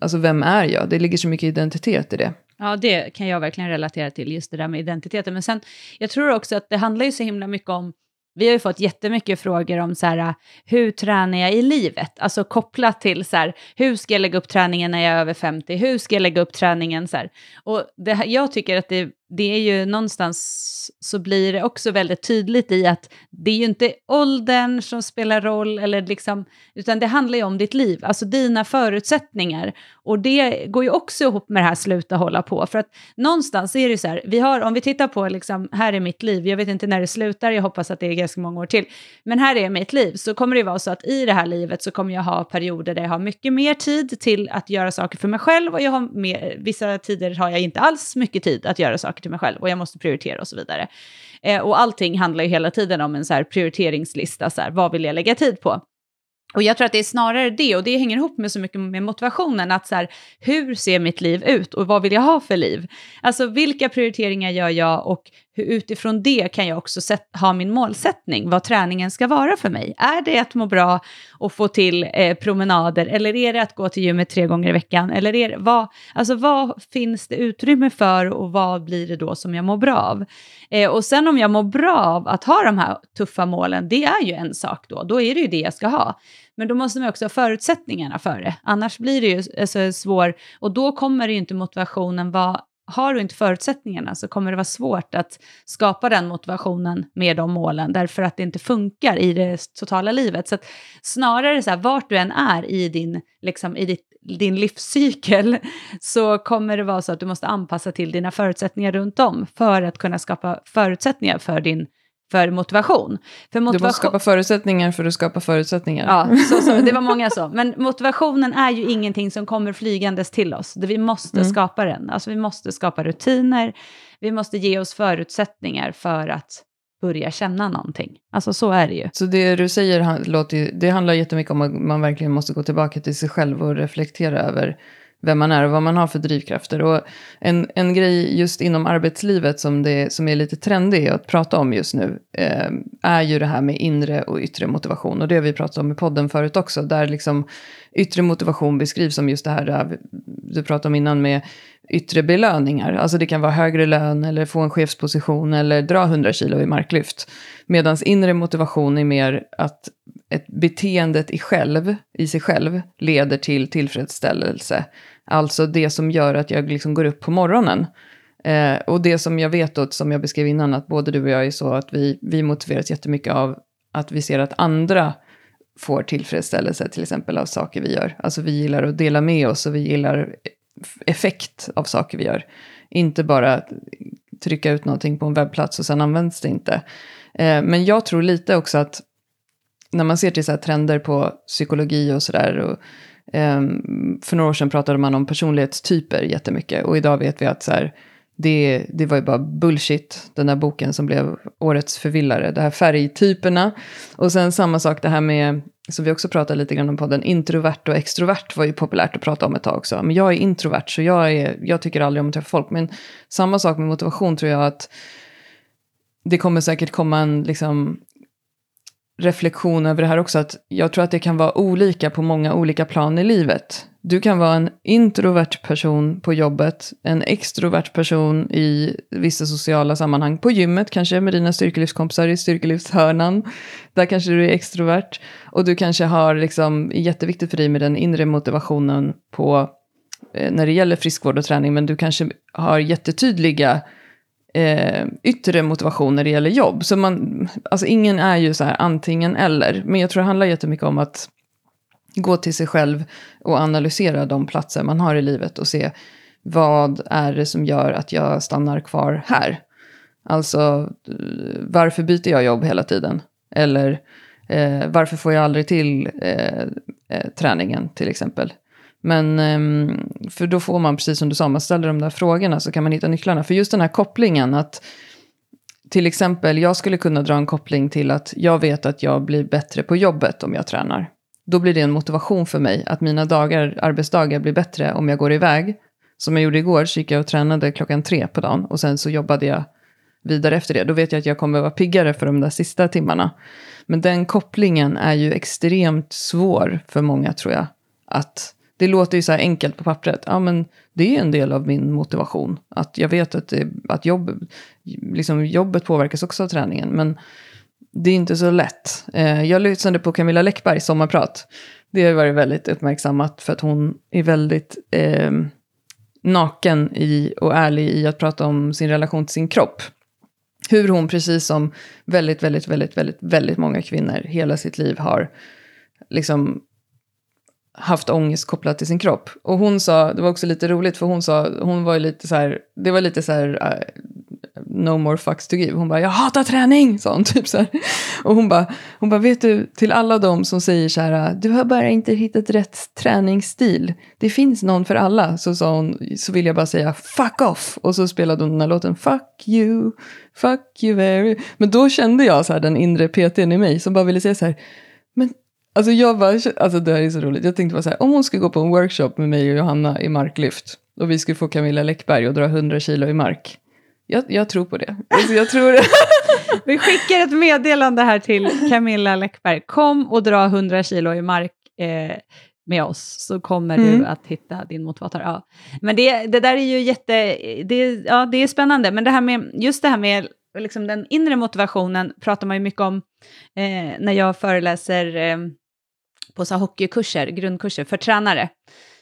alltså vem är jag? Det ligger så mycket identitet i det. Ja, det kan jag verkligen relatera till, just det där med identiteten. Men sen, jag tror också att det handlar ju så himla mycket om vi har ju fått jättemycket frågor om så här, hur tränar jag i livet? Alltså kopplat till så här, hur ska jag lägga upp träningen när jag är över 50? Hur ska jag lägga upp träningen så här? Och det, jag tycker att det det är ju någonstans så blir det också väldigt tydligt i att det är ju inte åldern som spelar roll, eller liksom, utan det handlar ju om ditt liv, alltså dina förutsättningar. Och det går ju också ihop med det här sluta hålla på. För att någonstans är det så här, vi har, om vi tittar på, liksom, här är mitt liv, jag vet inte när det slutar, jag hoppas att det är ganska många år till, men här är mitt liv, så kommer det vara så att i det här livet så kommer jag ha perioder där jag har mycket mer tid till att göra saker för mig själv och jag har mer, vissa tider har jag inte alls mycket tid att göra saker saker till mig själv och jag måste prioritera och så vidare. Eh, och allting handlar ju hela tiden om en så här prioriteringslista, så här, vad vill jag lägga tid på? Och jag tror att det är snarare det, och det hänger ihop med så mycket med motivationen, att så här, hur ser mitt liv ut och vad vill jag ha för liv? Alltså vilka prioriteringar gör jag och hur utifrån det kan jag också ha min målsättning, vad träningen ska vara för mig. Är det att må bra och få till eh, promenader, eller är det att gå till gymmet tre gånger i veckan? Eller är det, vad, alltså, vad finns det utrymme för och vad blir det då som jag mår bra av? Eh, och sen om jag mår bra av att ha de här tuffa målen, det är ju en sak då, då är det ju det jag ska ha. Men då måste man också ha förutsättningarna för det, annars blir det ju alltså, svår, och då kommer det ju inte motivationen vara har du inte förutsättningarna så kommer det vara svårt att skapa den motivationen med de målen, därför att det inte funkar i det totala livet. Så snarare så här, vart du än är i din, liksom, i ditt, din livscykel, så kommer det vara så att du måste anpassa till dina förutsättningar runt om för att kunna skapa förutsättningar för din för motivation. För motivation... Du måste skapa förutsättningar för att skapa förutsättningar. Ja, så, så, det var många så. Men motivationen är ju ingenting som kommer flygandes till oss. Vi måste mm. skapa den. Alltså vi måste skapa rutiner. Vi måste ge oss förutsättningar för att börja känna någonting. Alltså så är det ju. Så det du säger låter, det handlar jättemycket om att man verkligen måste gå tillbaka till sig själv och reflektera över vem man är och vad man har för drivkrafter. Och en, en grej just inom arbetslivet som, det, som är lite trendig att prata om just nu eh, är ju det här med inre och yttre motivation. Och det har vi pratat om i podden förut också, där liksom yttre motivation beskrivs som just det här eh, du pratade om innan med yttre belöningar. Alltså det kan vara högre lön eller få en chefsposition eller dra 100 kilo i marklyft. Medan inre motivation är mer att ett beteendet i, själv, i sig själv leder till tillfredsställelse. Alltså det som gör att jag liksom går upp på morgonen. Eh, och det som jag vet, och som jag beskrev innan, att både du och jag är så att vi, vi motiveras jättemycket av att vi ser att andra får tillfredsställelse, till exempel av saker vi gör. Alltså vi gillar att dela med oss och vi gillar effekt av saker vi gör. Inte bara trycka ut någonting på en webbplats och sen används det inte. Eh, men jag tror lite också att när man ser till så trender på psykologi och sådär. Eh, för några år sedan pratade man om personlighetstyper jättemycket. Och idag vet vi att så här, det, det var ju bara bullshit, den där boken som blev årets förvillare. Det här färgtyperna. Och sen samma sak det här med, som vi också pratade lite grann om podden, introvert och extrovert var ju populärt att prata om ett tag också. Men jag är introvert så jag, är, jag tycker aldrig om att träffa folk. Men samma sak med motivation tror jag att det kommer säkert komma en liksom, reflektion över det här också. Att jag tror att det kan vara olika på många olika plan i livet. Du kan vara en introvert person på jobbet, en extrovert person i vissa sociala sammanhang. På gymmet kanske med dina styrkelivskompisar i styrkelivshörnan. Där kanske du är extrovert. Och du kanske har liksom, jätteviktigt för dig med den inre motivationen på eh, när det gäller friskvård och träning. Men du kanske har jättetydliga eh, yttre motivation när det gäller jobb. Så man, alltså ingen är ju så här antingen eller. Men jag tror det handlar jättemycket om att gå till sig själv och analysera de platser man har i livet och se vad är det som gör att jag stannar kvar här? Alltså, eh, varför byter jag jobb hela tiden? Eller eh, varför får jag aldrig till eh, eh, träningen till exempel? Men ehm, för då får man, precis som du sa, man ställer de där frågorna så kan man hitta nycklarna. För just den här kopplingen att till exempel, jag skulle kunna dra en koppling till att jag vet att jag blir bättre på jobbet om jag tränar. Då blir det en motivation för mig att mina dagar, arbetsdagar blir bättre om jag går iväg. Som jag gjorde igår, så gick jag och tränade klockan tre på dagen och sen så jobbade jag vidare efter det. Då vet jag att jag kommer vara piggare för de där sista timmarna. Men den kopplingen är ju extremt svår för många tror jag. Att det låter ju så här enkelt på pappret. Ja, men det är en del av min motivation. Att jag vet att, det, att jobb, liksom jobbet påverkas också av träningen. Men det är inte så lätt. Eh, jag lyssnade på Camilla Läckbergs sommarprat. Det har varit väldigt uppmärksammat för att hon är väldigt eh, naken i, och ärlig i att prata om sin relation till sin kropp. Hur hon, precis som väldigt, väldigt, väldigt, väldigt, väldigt många kvinnor hela sitt liv har liksom haft ångest kopplat till sin kropp. Och hon sa, det var också lite roligt för hon sa, hon var ju lite så här, det var lite så här, eh, no more fucks to give. Hon bara, jag hatar träning, sa hon typ så här. Och hon bara, hon bara, vet du, till alla de som säger så här, du har bara inte hittat rätt träningsstil. Det finns någon för alla. Så sa hon, så vill jag bara säga, fuck off. Och så spelade hon den här låten, fuck you, fuck you very. Men då kände jag så här, den inre PTn i mig som bara ville säga så här, men Alltså jag bara, alltså det här är så roligt. Jag tänkte bara så här, om hon skulle gå på en workshop med mig och Johanna i marklyft och vi skulle få Camilla Läckberg och dra 100 kilo i mark. Jag, jag tror på det. Alltså jag tror vi skickar ett meddelande här till Camilla Läckberg. Kom och dra 100 kilo i mark eh, med oss så kommer mm. du att hitta din motivator. Ja. Men det, det där är ju jätte, det, ja, det är spännande. Men det här med, just det här med liksom den inre motivationen pratar man ju mycket om eh, när jag föreläser eh, på så hockeykurser, grundkurser för tränare,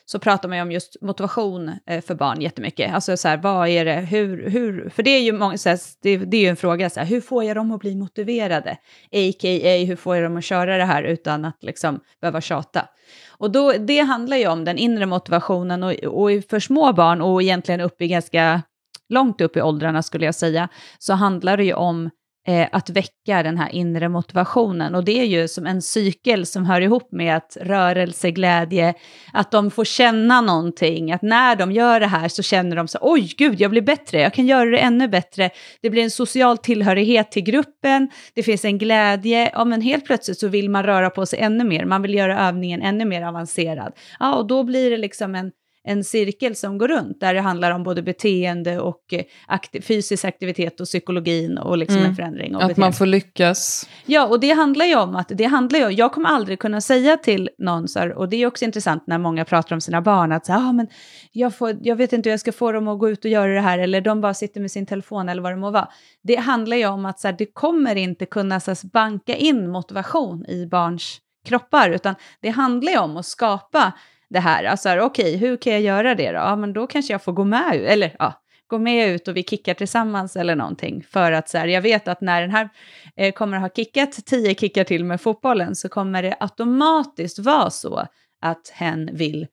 så pratar man ju om just motivation eh, för barn jättemycket. Alltså så här, vad är det, hur, hur, för det är ju många, så här, det, det, är ju en fråga, så här, hur får jag dem att bli motiverade? A.k.a. hur får jag dem att köra det här utan att liksom behöva tjata? Och då, det handlar ju om den inre motivationen och, och för små barn och egentligen upp i ganska långt upp i åldrarna skulle jag säga, så handlar det ju om eh, att väcka den här inre motivationen. Och det är ju som en cykel som hör ihop med att rörelse, glädje, att de får känna någonting, att när de gör det här så känner de så oj gud, jag blir bättre, jag kan göra det ännu bättre. Det blir en social tillhörighet till gruppen, det finns en glädje, ja men helt plötsligt så vill man röra på sig ännu mer, man vill göra övningen ännu mer avancerad. Ja, och då blir det liksom en en cirkel som går runt, där det handlar om både beteende och eh, aktiv, fysisk aktivitet och psykologin och liksom mm. en förändring. att beteende. man får lyckas. Ja, och det handlar ju om att, det handlar ju, jag kommer aldrig kunna säga till någon, så här, och det är också intressant när många pratar om sina barn, att så här, ah, men jag, får, jag vet inte hur jag ska få dem att gå ut och göra det här, eller de bara sitter med sin telefon eller vad det må vara. Det handlar ju om att så här, det kommer inte kunna så här, banka in motivation i barns kroppar, utan det handlar ju om att skapa det här. Alltså, okej, okay, hur kan jag göra det då? Ja, men då kanske jag får gå med ut, eller ja, gå med ut och vi kickar tillsammans eller någonting. För att så här, jag vet att när den här eh, kommer ha kickat tio kickar till med fotbollen så kommer det automatiskt vara så att hen vill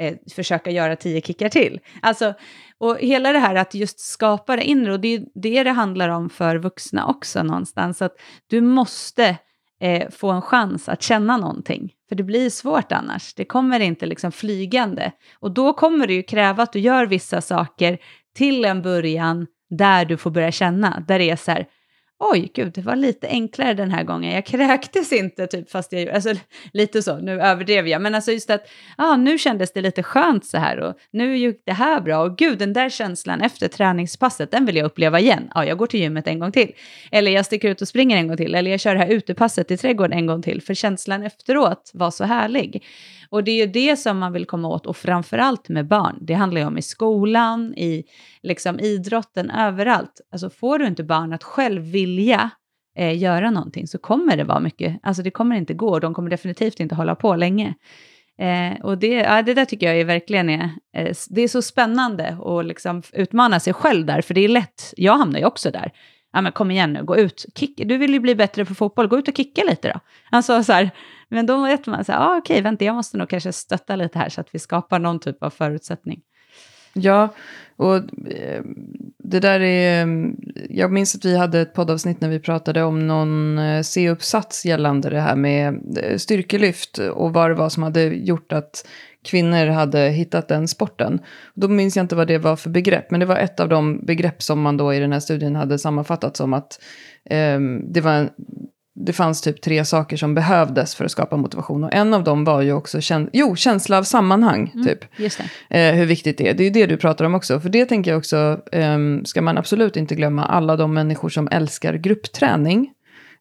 eh, försöka göra tio kickar till. Alltså, och hela det här att just skapa det inre, och det är det det handlar om för vuxna också någonstans, att du måste eh, få en chans att känna någonting. För det blir svårt annars. Det kommer inte liksom flygande. Och då kommer det ju kräva att du gör vissa saker till en början där du får börja känna. Där det är så här, oj, gud, det var lite enklare den här gången. Jag kräktes inte, typ, fast jag alltså, lite så, nu överdrev jag, men alltså just att, ah, nu kändes det lite skönt så här och nu gick det här bra och gud, den där känslan efter träningspasset, den vill jag uppleva igen. Ja, jag går till gymmet en gång till, eller jag sticker ut och springer en gång till, eller jag kör det här utepasset i trädgården en gång till, för känslan efteråt var så härlig. Och det är ju det som man vill komma åt och framförallt med barn. Det handlar ju om i skolan, i liksom idrotten, överallt. Alltså får du inte barn att själv vilja eh, göra någonting så kommer det vara mycket, alltså det kommer inte gå och de kommer definitivt inte hålla på länge. Eh, och det, ja, det där tycker jag är verkligen är, eh, det är så spännande att liksom utmana sig själv där, för det är lätt, jag hamnar ju också där. Ja men kom igen nu, gå ut, kick, du vill ju bli bättre på fotboll, gå ut och kicka lite då. Alltså så här, men då vet man så här, ah, okej, vänta, jag måste nog kanske stötta lite här så att vi skapar någon typ av förutsättning. Ja, och eh, det där är... Eh, jag minns att vi hade ett poddavsnitt när vi pratade om någon eh, C-uppsats gällande det här med styrkelyft och vad det var som hade gjort att kvinnor hade hittat den sporten. Då minns jag inte vad det var för begrepp, men det var ett av de begrepp som man då i den här studien hade sammanfattat som att eh, det var det fanns typ tre saker som behövdes för att skapa motivation. Och en av dem var ju också käns jo, känsla av sammanhang. Mm, typ. Eh, hur viktigt det är. Det är ju det du pratar om också. För det tänker jag också, eh, ska man absolut inte glömma alla de människor som älskar gruppträning.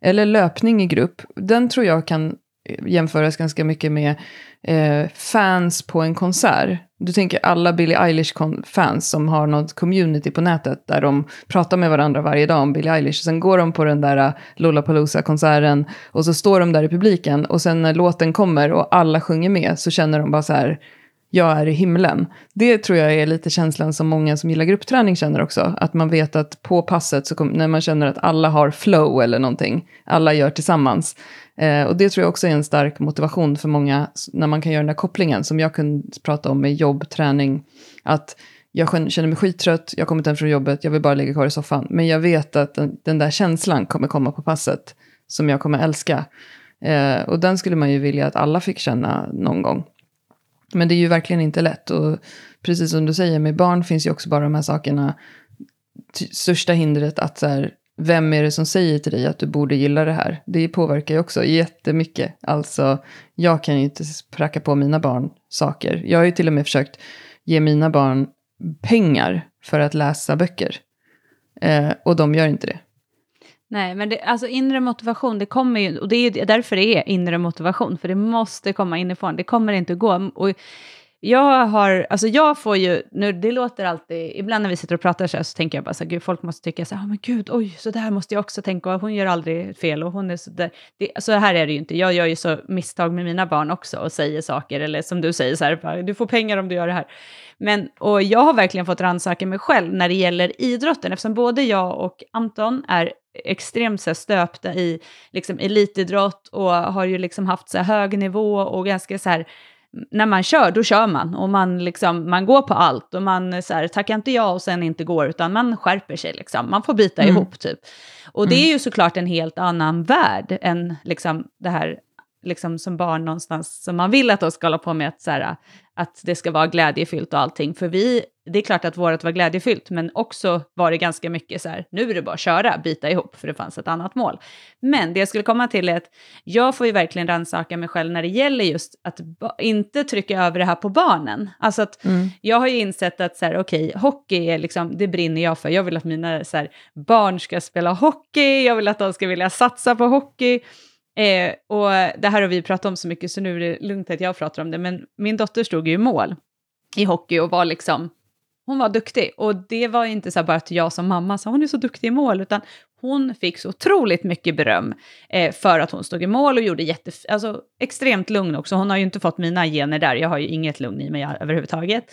Eller löpning i grupp. Den tror jag kan jämföras ganska mycket med eh, fans på en konsert. Du tänker alla Billie Eilish-fans som har något community på nätet där de pratar med varandra varje dag om Billie Eilish. Sen går de på den där äh, Lollapalooza-konserten och så står de där i publiken och sen när låten kommer och alla sjunger med så känner de bara så här jag är i himlen. Det tror jag är lite känslan som många som gillar gruppträning känner också. Att man vet att på passet, så kom, när man känner att alla har flow eller någonting, alla gör tillsammans, Eh, och det tror jag också är en stark motivation för många när man kan göra den där kopplingen som jag kunde prata om med jobb, träning. Att jag känner mig skittrött, jag har kommit hem från jobbet, jag vill bara ligga kvar i soffan. Men jag vet att den, den där känslan kommer komma på passet som jag kommer älska. Eh, och den skulle man ju vilja att alla fick känna någon gång. Men det är ju verkligen inte lätt. Och precis som du säger, med barn finns ju också bara de här sakerna. Största hindret att så här, vem är det som säger till dig att du borde gilla det här? Det påverkar ju också jättemycket. Alltså, jag kan ju inte pracka på mina barn saker. Jag har ju till och med försökt ge mina barn pengar för att läsa böcker. Eh, och de gör inte det. Nej, men det, alltså inre motivation, det kommer ju, och det är därför det är inre motivation, för det måste komma inifrån, det kommer inte gå. Och jag har, alltså jag får ju, nu det låter alltid, ibland när vi sitter och pratar så, här, så tänker jag bara så här, gud, folk måste tycka så här, oh, men gud, oj, så där måste jag också tänka, och hon gör aldrig fel, och hon är så där. Det, så här är det ju inte, jag gör ju så misstag med mina barn också, och säger saker, eller som du säger så här, du får pengar om du gör det här. Men, och jag har verkligen fått rannsaka mig själv när det gäller idrotten, eftersom både jag och Anton är extremt så här, stöpta i liksom, elitidrott och har ju liksom haft så här, hög nivå och ganska så här, när man kör, då kör man och man, liksom, man går på allt och man så här, tackar inte ja och sen inte går, utan man skärper sig. Liksom. Man får bita mm. ihop typ. Och mm. det är ju såklart en helt annan värld än liksom, det här liksom som barn någonstans, som man vill att de ska hålla på med, att, så här, att det ska vara glädjefyllt och allting. För vi, det är klart att vårt var glädjefyllt, men också var det ganska mycket så här, nu är det bara att köra, bita ihop, för det fanns ett annat mål. Men det jag skulle komma till är att jag får ju verkligen rannsaka mig själv när det gäller just att inte trycka över det här på barnen. Alltså att mm. jag har ju insett att så här, okej, okay, hockey är liksom, det brinner jag för. Jag vill att mina så här, barn ska spela hockey, jag vill att de ska vilja satsa på hockey. Eh, och det här har vi pratat om så mycket så nu är det lugnt att jag pratar om det, men min dotter stod ju i mål i hockey och var liksom, hon var duktig. Och det var inte så bara att jag som mamma sa hon är så duktig i mål, utan hon fick så otroligt mycket beröm eh, för att hon stod i mål och gjorde jätte, alltså, extremt lugn också. Hon har ju inte fått mina gener där, jag har ju inget lugn i mig överhuvudtaget.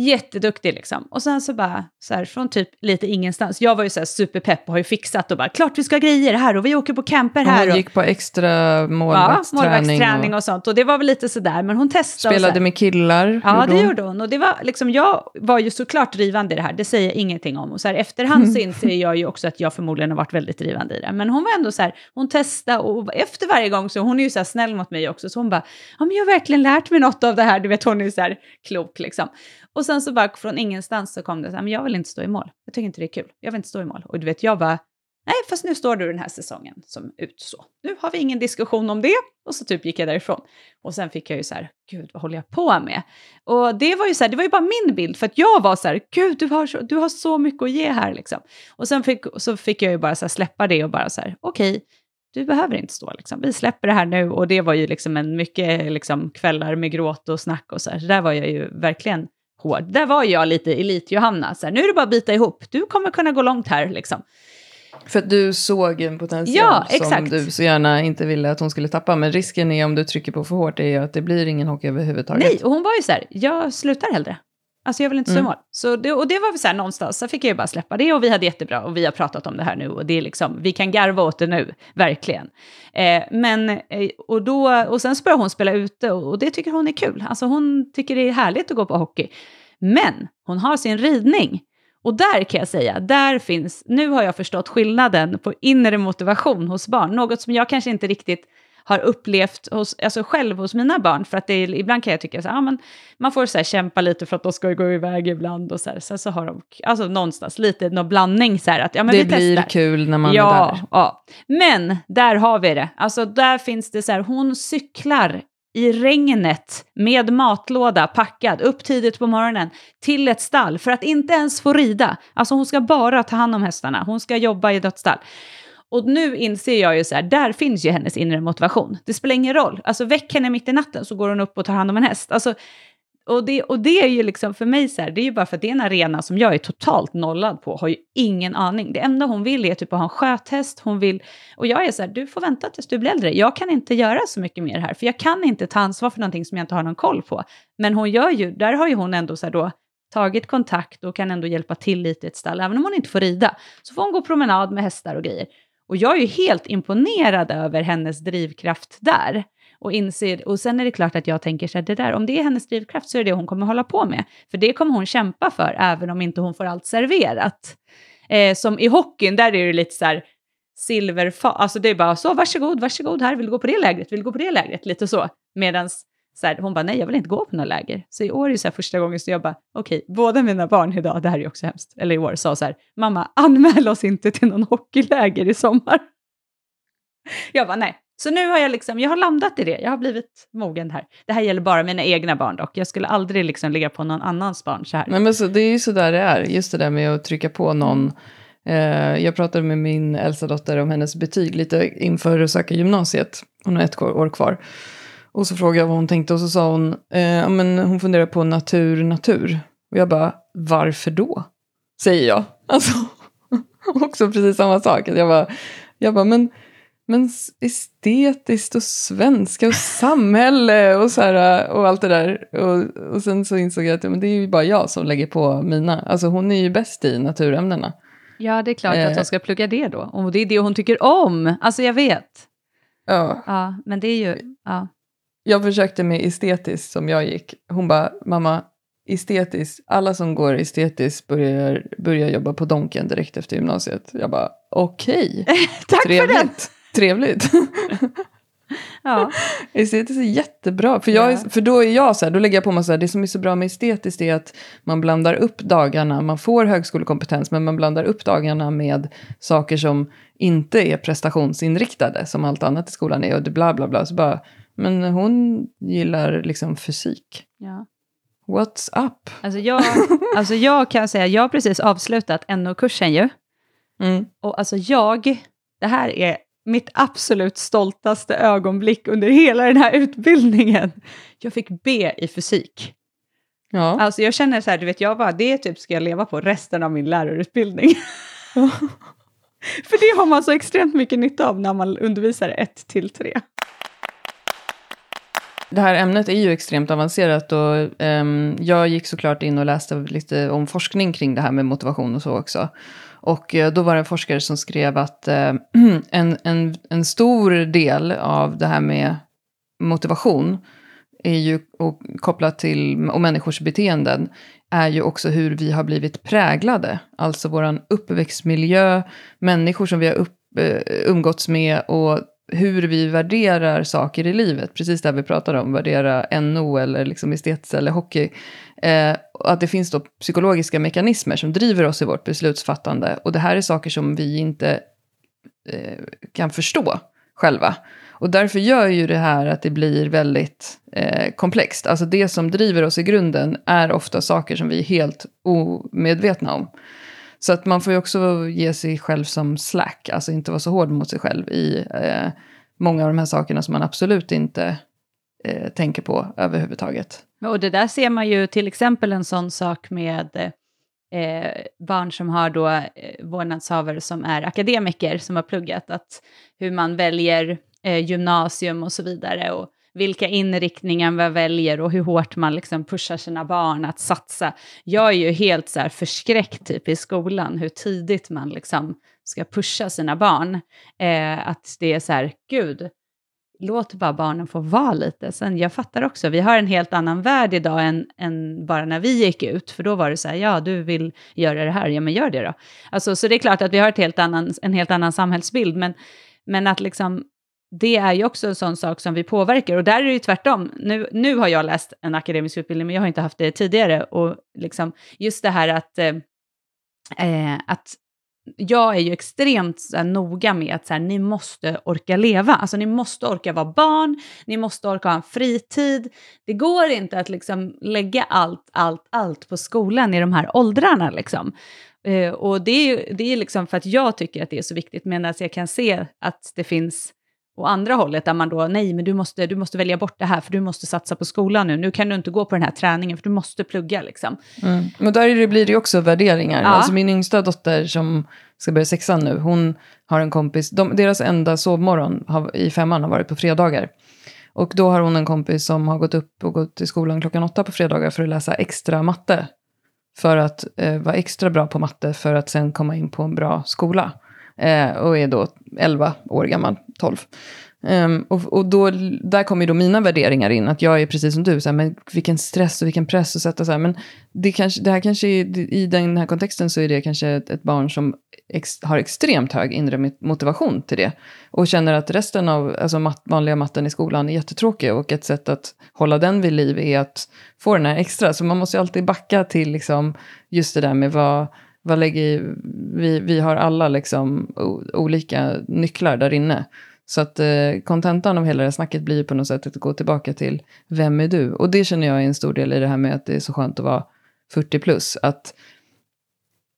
Jätteduktig liksom. Och sen så bara, så här, från typ lite ingenstans. Jag var ju så här superpepp och har ju fixat och bara, klart vi ska ha grejer här och vi åker på camper här. Och hon gick på extra målvaktsträning. Ja, målvaktsträning och... och sånt. Och det var väl lite sådär, men hon testade. Spelade med killar. Ja, det gjorde hon. Och det var liksom, jag var ju såklart drivande i det här, det säger jag ingenting om. Och så här efterhand så inser jag ju också att jag förmodligen har varit väldigt drivande i det. Men hon var ändå så här, hon testade och efter varje gång så, hon är ju så här snäll mot mig också, så hon bara, ja men jag har verkligen lärt mig något av det här, du vet hon är ju så här klok liksom. Och sen så bara från ingenstans så kom det så här, men jag vill inte stå i mål. Jag tycker inte det är kul. Jag vill inte stå i mål. Och du vet, jag bara, nej, fast nu står du den här säsongen som ut så. Nu har vi ingen diskussion om det. Och så typ gick jag därifrån. Och sen fick jag ju så här, gud vad håller jag på med? Och det var ju så här, det var ju bara min bild, för att jag var så här, gud du har så, du har så mycket att ge här liksom. Och sen fick, så fick jag ju bara så här, släppa det och bara så här, okej, okay, du behöver inte stå liksom. Vi släpper det här nu. Och det var ju liksom en mycket liksom, kvällar med gråt och snack och så här. Så där var jag ju verkligen hård. Där var jag lite elit-Johanna, så här, nu är det bara att bita ihop, du kommer kunna gå långt här liksom. För att du såg en potential ja, som du så gärna inte ville att hon skulle tappa. Men risken är om du trycker på för hårt är ju att det blir ingen hockey överhuvudtaget. Nej, och hon var ju så här, jag slutar hellre. Alltså jag vill inte stå mm. i mål. Så det, och det var väl så här någonstans, så fick jag ju bara släppa det och vi hade jättebra och vi har pratat om det här nu och det är liksom, vi kan garva åt det nu, verkligen. Eh, men, eh, och, då, och sen så började hon spela ute och, och det tycker hon är kul. Alltså hon tycker det är härligt att gå på hockey. Men hon har sin ridning. Och där kan jag säga, där finns, nu har jag förstått skillnaden på inre motivation hos barn. Något som jag kanske inte riktigt har upplevt hos, alltså själv hos mina barn. För att det är, ibland kan jag tycka att ah, man får så här, kämpa lite för att de ska gå iväg ibland. Och så här. Sen så har de, alltså någonstans lite någon blandning så här att ja men Det vi blir testar. kul när man ja, är där. Ja, men där har vi det. Alltså där finns det så här, hon cyklar i regnet med matlåda packad upp tidigt på morgonen till ett stall för att inte ens få rida. Alltså hon ska bara ta hand om hästarna, hon ska jobba i dödsstall. Och nu inser jag ju så här, där finns ju hennes inre motivation. Det spelar ingen roll, alltså väck henne mitt i natten så går hon upp och tar hand om en häst. Alltså och det, och det är ju liksom för mig så här, det är ju bara för att det är en arena som jag är totalt nollad på, har ju ingen aning. Det enda hon vill är typ att ha en sköthäst, hon vill, och jag är så här, du får vänta tills du blir äldre. Jag kan inte göra så mycket mer här, för jag kan inte ta ansvar för någonting som jag inte har någon koll på. Men hon gör ju, där har ju hon ändå så här då, tagit kontakt och kan ändå hjälpa till lite i ett stall, även om hon inte får rida. Så får hon gå promenad med hästar och grejer. Och jag är ju helt imponerad över hennes drivkraft där och inser, och sen är det klart att jag tänker så här, det där, om det är hennes drivkraft så är det det hon kommer hålla på med. För det kommer hon kämpa för, även om inte hon får allt serverat. Eh, som i hockeyn, där är det lite så här, silverfat, alltså det är bara så, varsågod, varsågod här, vill du gå på det lägret, vill du gå på det lägret, lite så. Medan så här, hon bara, nej jag vill inte gå på några läger. Så i år är det så här första gången som jag bara, okej, okay, båda mina barn idag, det här är också hemskt, eller i år, sa så här, mamma, anmäl oss inte till någon hockeyläger i sommar. Jag bara, nej, så nu har jag liksom, jag har landat i det, jag har blivit mogen här. Det här gäller bara mina egna barn dock, jag skulle aldrig liksom ligga på någon annans barn så här. Nej men så, det är ju så där det är, just det där med att trycka på någon. Eh, jag pratade med min äldsta dotter om hennes betyg lite inför att söka gymnasiet. Hon har ett år kvar. Och så frågade jag vad hon tänkte och så sa hon, eh, men hon funderar på natur, natur. Och jag bara, varför då? Säger jag. Alltså, också precis samma sak. Jag bara, jag bara men men estetiskt och svenska och samhälle och, så här, och allt det där. Och, och sen så insåg jag att men det är ju bara jag som lägger på mina. Alltså hon är ju bäst i naturämnena. Ja, det är klart eh. att hon ska plugga det då. Och det är det hon tycker om. Alltså jag vet. Ja. Ja, men det är ju... Ja. Jag försökte med estetiskt som jag gick. Hon bara, mamma, estetiskt, alla som går estetiskt börjar, börjar jobba på Donken direkt efter gymnasiet. Jag bara, okej. Okay. Tack Trevligt. för det! Trevligt. Ja. Estetiskt är jättebra. För, jag, Ja. för då är jag så här, då lägger jag på mig så här, det som är så bra med estetiskt är att man blandar upp dagarna, man får högskolekompetens, men man blandar upp dagarna med saker som inte är prestationsinriktade, som allt annat i skolan är, och det bla bla bla. Så bara, men hon gillar liksom fysik. Ja. What's up? Alltså, jag, alltså jag kan säga, jag har precis avslutat NO-kursen ju. Mm. Och alltså jag, det här är mitt absolut stoltaste ögonblick under hela den här utbildningen. Jag fick B i fysik. Ja. Alltså jag känner så här, du vet, jag bara, det typ ska jag leva på resten av min lärarutbildning. För det har man så extremt mycket nytta av när man undervisar 1 till 3. Det här ämnet är ju extremt avancerat och um, jag gick såklart in och läste lite om forskning kring det här med motivation och så också. Och eh, då var det en forskare som skrev att uh, en, en, en stor del av det här med motivation är ju och kopplat till och människors beteenden är ju också hur vi har blivit präglade. Alltså vår uppväxtmiljö, människor som vi har upp, eh, umgåtts med och hur vi värderar saker i livet. Precis det här vi pratade om, värdera NO eller liksom estetiskt eller hockey. Eh, att det finns då psykologiska mekanismer som driver oss i vårt beslutsfattande. Och det här är saker som vi inte eh, kan förstå själva. Och därför gör ju det här att det blir väldigt eh, komplext. Alltså det som driver oss i grunden är ofta saker som vi är helt omedvetna om. Så att man får ju också ge sig själv som slack, alltså inte vara så hård mot sig själv i eh, många av de här sakerna som man absolut inte eh, tänker på överhuvudtaget. Och det där ser man ju till exempel en sån sak med eh, barn som har då eh, vårdnadshavare som är akademiker, som har pluggat, att hur man väljer eh, gymnasium och så vidare, och vilka inriktningar man väljer och hur hårt man liksom pushar sina barn att satsa. Jag är ju helt så här förskräckt typ i skolan, hur tidigt man liksom ska pusha sina barn. Eh, att det är så här, gud, låt bara barnen få vara lite. Sen jag fattar också, vi har en helt annan värld idag än, än bara när vi gick ut, för då var det så här, ja du vill göra det här, ja men gör det då. Alltså, så det är klart att vi har ett helt annan, en helt annan samhällsbild, men, men att liksom, det är ju också en sån sak som vi påverkar, och där är det ju tvärtom. Nu, nu har jag läst en akademisk utbildning, men jag har inte haft det tidigare, och liksom, just det här att, eh, eh, att jag är ju extremt så här, noga med att så här, ni måste orka leva. Alltså ni måste orka vara barn, ni måste orka ha en fritid. Det går inte att liksom lägga allt, allt, allt på skolan i de här åldrarna. Liksom. Eh, och det är ju det är liksom för att jag tycker att det är så viktigt, medan jag kan se att det finns å andra hållet där man då, nej men du måste, du måste välja bort det här för du måste satsa på skolan nu, nu kan du inte gå på den här träningen för du måste plugga liksom. Mm. Men där blir det ju också värderingar. Ja. Alltså min yngsta dotter som ska börja sexan nu, hon har en kompis, de, deras enda sovmorgon har, i femman har varit på fredagar. Och då har hon en kompis som har gått upp och gått till skolan klockan åtta på fredagar för att läsa extra matte. För att eh, vara extra bra på matte för att sen komma in på en bra skola. Eh, och är då 11 år gammal, 12. Um, ehm, och och då, där kommer ju då mina värderingar in, att jag är precis som du, så här, men vilken stress och vilken press att sätta så här, men det, kanske, det här kanske är, i den här kontexten så är det kanske ett, ett barn som ex, har extremt hög inre motivation till det. Och känner att resten av alltså mat, vanliga matten i skolan är jättetråkig och ett sätt att hålla den vid liv är att få den här extra. Så man måste ju alltid backa till liksom just det där med vad, vad lägger vi, vi har alla liksom olika nycklar där inne. Så att eh, kontentan av hela det här snacket blir på något sätt att gå tillbaka till vem är du? Och det känner jag är en stor del i det här med att det är så skönt att vara 40 plus. Att,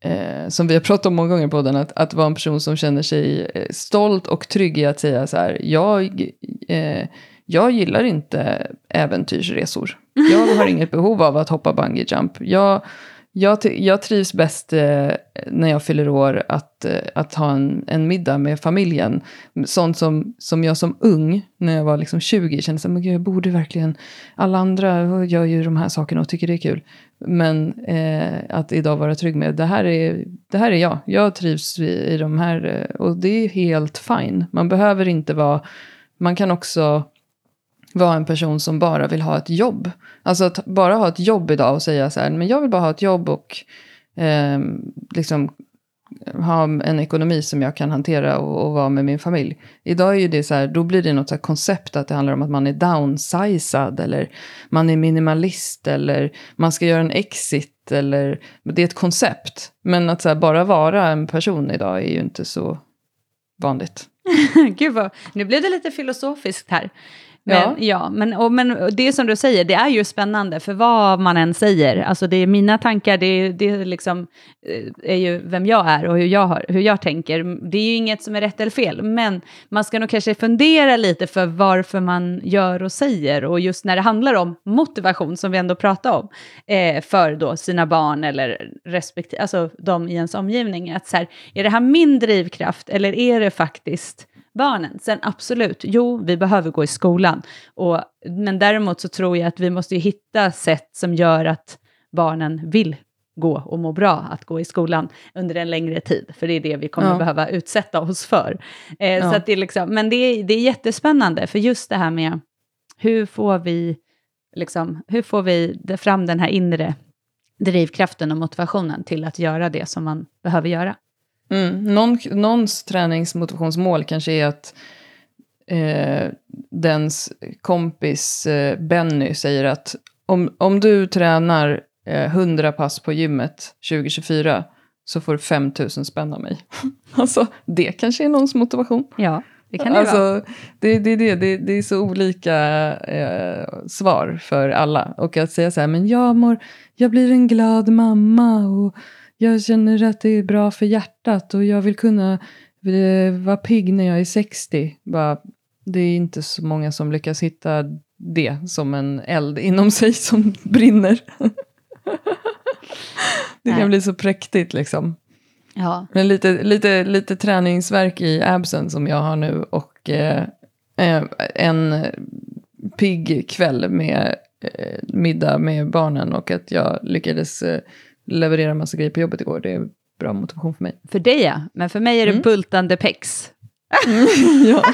eh, som vi har pratat om många gånger på den, att, att vara en person som känner sig eh, stolt och trygg i att säga så här, jag, eh, jag gillar inte äventyrsresor. Jag har inget behov av att hoppa bungee jump. Jag, jag, jag trivs bäst eh, när jag fyller år att, eh, att ha en, en middag med familjen. Sånt som, som jag som ung, när jag var liksom 20, kände att jag borde verkligen... Alla andra gör ju de här sakerna och tycker det är kul. Men eh, att idag vara trygg med, det här är, det här är jag. Jag trivs i, i de här, eh, och det är helt fine. Man behöver inte vara... Man kan också vara en person som bara vill ha ett jobb. Alltså att bara ha ett jobb idag och säga så här, men jag vill bara ha ett jobb och eh, liksom ha en ekonomi som jag kan hantera och, och vara med min familj. Idag är ju det så här, då blir det något så här koncept att det handlar om att man är downsizad eller man är minimalist eller man ska göra en exit eller det är ett koncept. Men att så här, bara vara en person idag är ju inte så vanligt. Gud vad, nu blev det lite filosofiskt här. Men, ja. ja, men, och, men det som du säger, det är ju spännande, för vad man än säger, alltså det är mina tankar, det, det liksom, eh, är ju vem jag är och hur jag, har, hur jag tänker. Det är ju inget som är rätt eller fel, men man ska nog kanske fundera lite för varför man gör och säger, och just när det handlar om motivation, som vi ändå pratar om, eh, för då sina barn eller respektive, alltså de i ens omgivning, att så här, är det här min drivkraft, eller är det faktiskt barnen. Sen absolut, jo, vi behöver gå i skolan. Och, men däremot så tror jag att vi måste hitta sätt som gör att barnen vill gå och må bra att gå i skolan under en längre tid, för det är det vi kommer ja. behöva utsätta oss för. Eh, ja. så det är liksom, men det är, det är jättespännande, för just det här med hur får vi, liksom, hur får vi fram den här inre drivkraften och motivationen till att göra det som man behöver göra. Mm. Någon, någons träningsmotivationsmål kanske är att eh, dens kompis eh, Benny säger att om, om du tränar eh, 100 pass på gymmet 2024 så får du 5 000 spänn av mig. alltså, det kanske är någons motivation. Ja, det kan det alltså, vara. Det, det, det, det, det är så olika eh, svar för alla. Och att säga så här, men jag, mår, jag blir en glad mamma och jag känner att det är bra för hjärtat och jag vill kunna eh, vara pigg när jag är 60. Bara, det är inte så många som lyckas hitta det som en eld inom sig som brinner. det kan Nej. bli så präktigt liksom. Ja. Men lite, lite, lite träningsverk i absen som jag har nu och eh, eh en pigg kväll med eh, middag med barnen och att jag lyckades eh, leverera massa grejer på jobbet igår. Det är bra motivation för mig. För dig ja, men för mig är det mm. bultande pex. Mm, ja.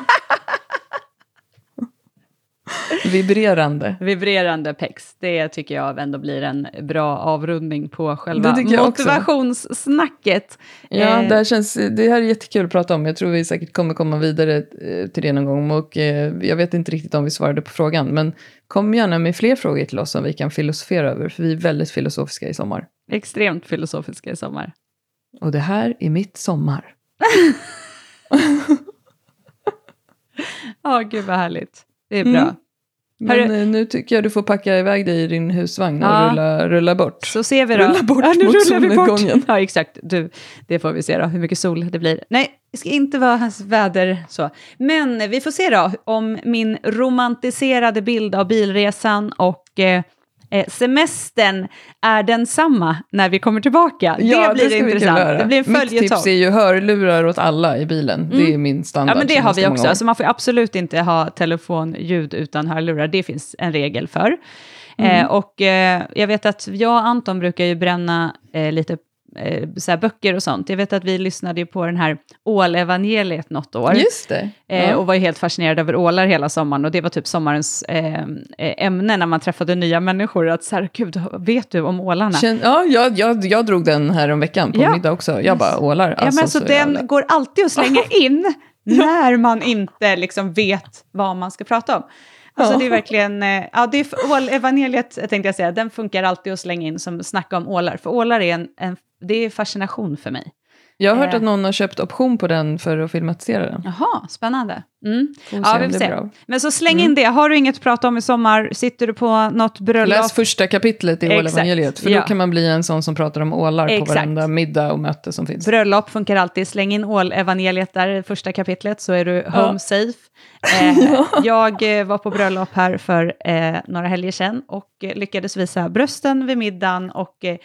Vibrerande. Vibrerande pex. Det tycker jag ändå blir en bra avrundning på själva motivationssnacket. Ja, eh. det, här känns, det här är jättekul att prata om. Jag tror vi säkert kommer komma vidare eh, till det någon gång. Och eh, jag vet inte riktigt om vi svarade på frågan. Men kom gärna med fler frågor till oss som vi kan filosofera över. För vi är väldigt filosofiska i sommar. Extremt filosofiska i sommar. Och det här är mitt sommar. Ja, oh, gud vad härligt. Det är bra. Mm. Men Hörru. nu tycker jag du får packa iväg dig i din husvagn och ja. rulla, rulla bort. Så ser vi då. Rulla bort ja, nu mot solnedgången. Ja, exakt. Du, det får vi se då, hur mycket sol det blir. Nej, det ska inte vara hans väder så. Men vi får se då om min romantiserade bild av bilresan och eh, Eh, semestern är densamma när vi kommer tillbaka. Ja, det blir det intressant. Det blir en följetong. Mitt tips är ju hörlurar åt alla i bilen. Mm. Det är min standard. Ja, men det har vi också. Alltså, man får absolut inte ha telefonljud utan hörlurar. Det finns en regel för. Mm. Eh, och eh, jag vet att jag och Anton brukar ju bränna eh, lite eh, så böcker och sånt. Jag vet att vi lyssnade på den här ålevangeliet något år. Just det. Eh, och var helt fascinerade över ålar hela sommaren. Och det var typ sommarens eh, eh, ämne när man träffade nya människor. Att så här, gud, vet du om ålarna? Känn, ja, jag, jag, jag drog den här om veckan på ja. middag också. Jag bara, ålar. Alltså, ja, men alltså, så den jävla... går alltid att slänga in när man inte liksom vet vad man ska prata om. Alltså det är verkligen, eh, ja det är ål, evangeliet tänkte jag säga, den funkar alltid att slänga in som snacka om ålar. För ålar är en, en det är fascination för mig. Jag har hört eh. att någon har köpt option på den för att filmatisera den. Jaha, spännande. Mm. Ja, vi får se. Men så släng in mm. det. Har du inget att prata om i sommar, sitter du på något bröllop? Läs första kapitlet i Ålevangeliet, för ja. då kan man bli en sån som pratar om ålar Exakt. på varenda middag och möte som finns. Bröllop funkar alltid. Släng in Ålevangeliet där, första kapitlet, så är du home ja. safe. Eh, jag eh, var på bröllop här för eh, några helger sedan och lyckades visa brösten vid middagen och eh,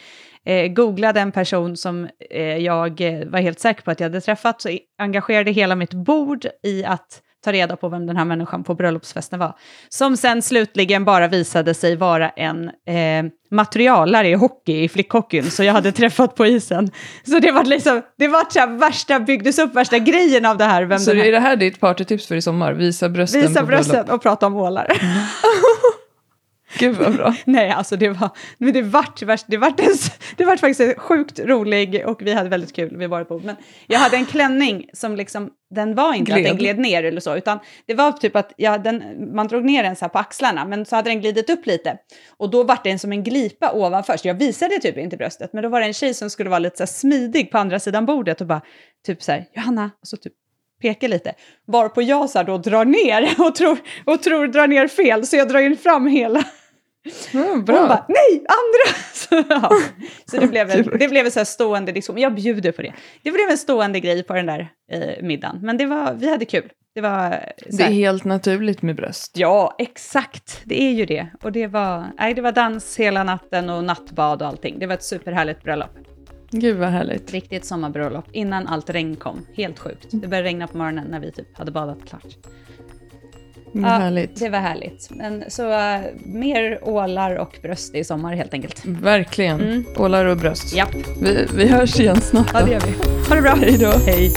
eh, googlade en person som eh, jag eh, var helt säker på att jag hade träffat, så engagerade hela mitt bord i att ta reda på vem den här människan på bröllopsfesten var. Som sen slutligen bara visade sig vara en eh, materialare i hockey, i flickhockeyn, så jag hade träffat på isen. Så det var liksom, det var så här, värsta, byggdes upp värsta grejen av det här. Vem så här... är det här ditt partytips för i sommar? Visa brösten Visa brösten och prata om ålar. Gud vad bra. Nej, alltså det var, men det vart, det vart, en, det vart faktiskt sjukt rolig och vi hade väldigt kul vid vårt bord. Men jag hade en klänning som liksom, den var inte att Gled. den gled ner eller så, utan det var typ att ja, den, man drog ner den så här på axlarna, men så hade den glidit upp lite. Och då vart det en som en glipa ovanför, så jag visade typ inte bröstet, men då var det en tjej som skulle vara lite så smidig på andra sidan bordet och bara typ så här, Johanna, och så typ peka lite. Varpå jag så då drar ner och tror, och tror drar ner fel, så jag drar in fram hela Ja, och hon bra. bara, nej, andra! Så, ja. så det blev, en, det blev en så stående diskussion. Jag bjuder på det. Det blev en stående grej på den där eh, middagen. Men det var, vi hade kul. Det var eh, Det är helt naturligt med bröst. Ja, exakt. Det är ju det. Och det var, nej, det var dans hela natten och nattbad och allting. Det var ett superhärligt bröllop. Gud vad härligt. Riktigt sommarbröllop. Innan allt regn kom. Helt sjukt. Det började regna på morgonen när vi typ hade badat klart. Mm, Ja, härligt. Det var härligt. Men, så eh, mer ålar och bröst i sommar helt enkelt. Verkligen. Mm. Ålar och bröst. Japp. Vi, vi hörs igen snart. Ja, då. det gör vi. Ha det bra. Hej då. Hej.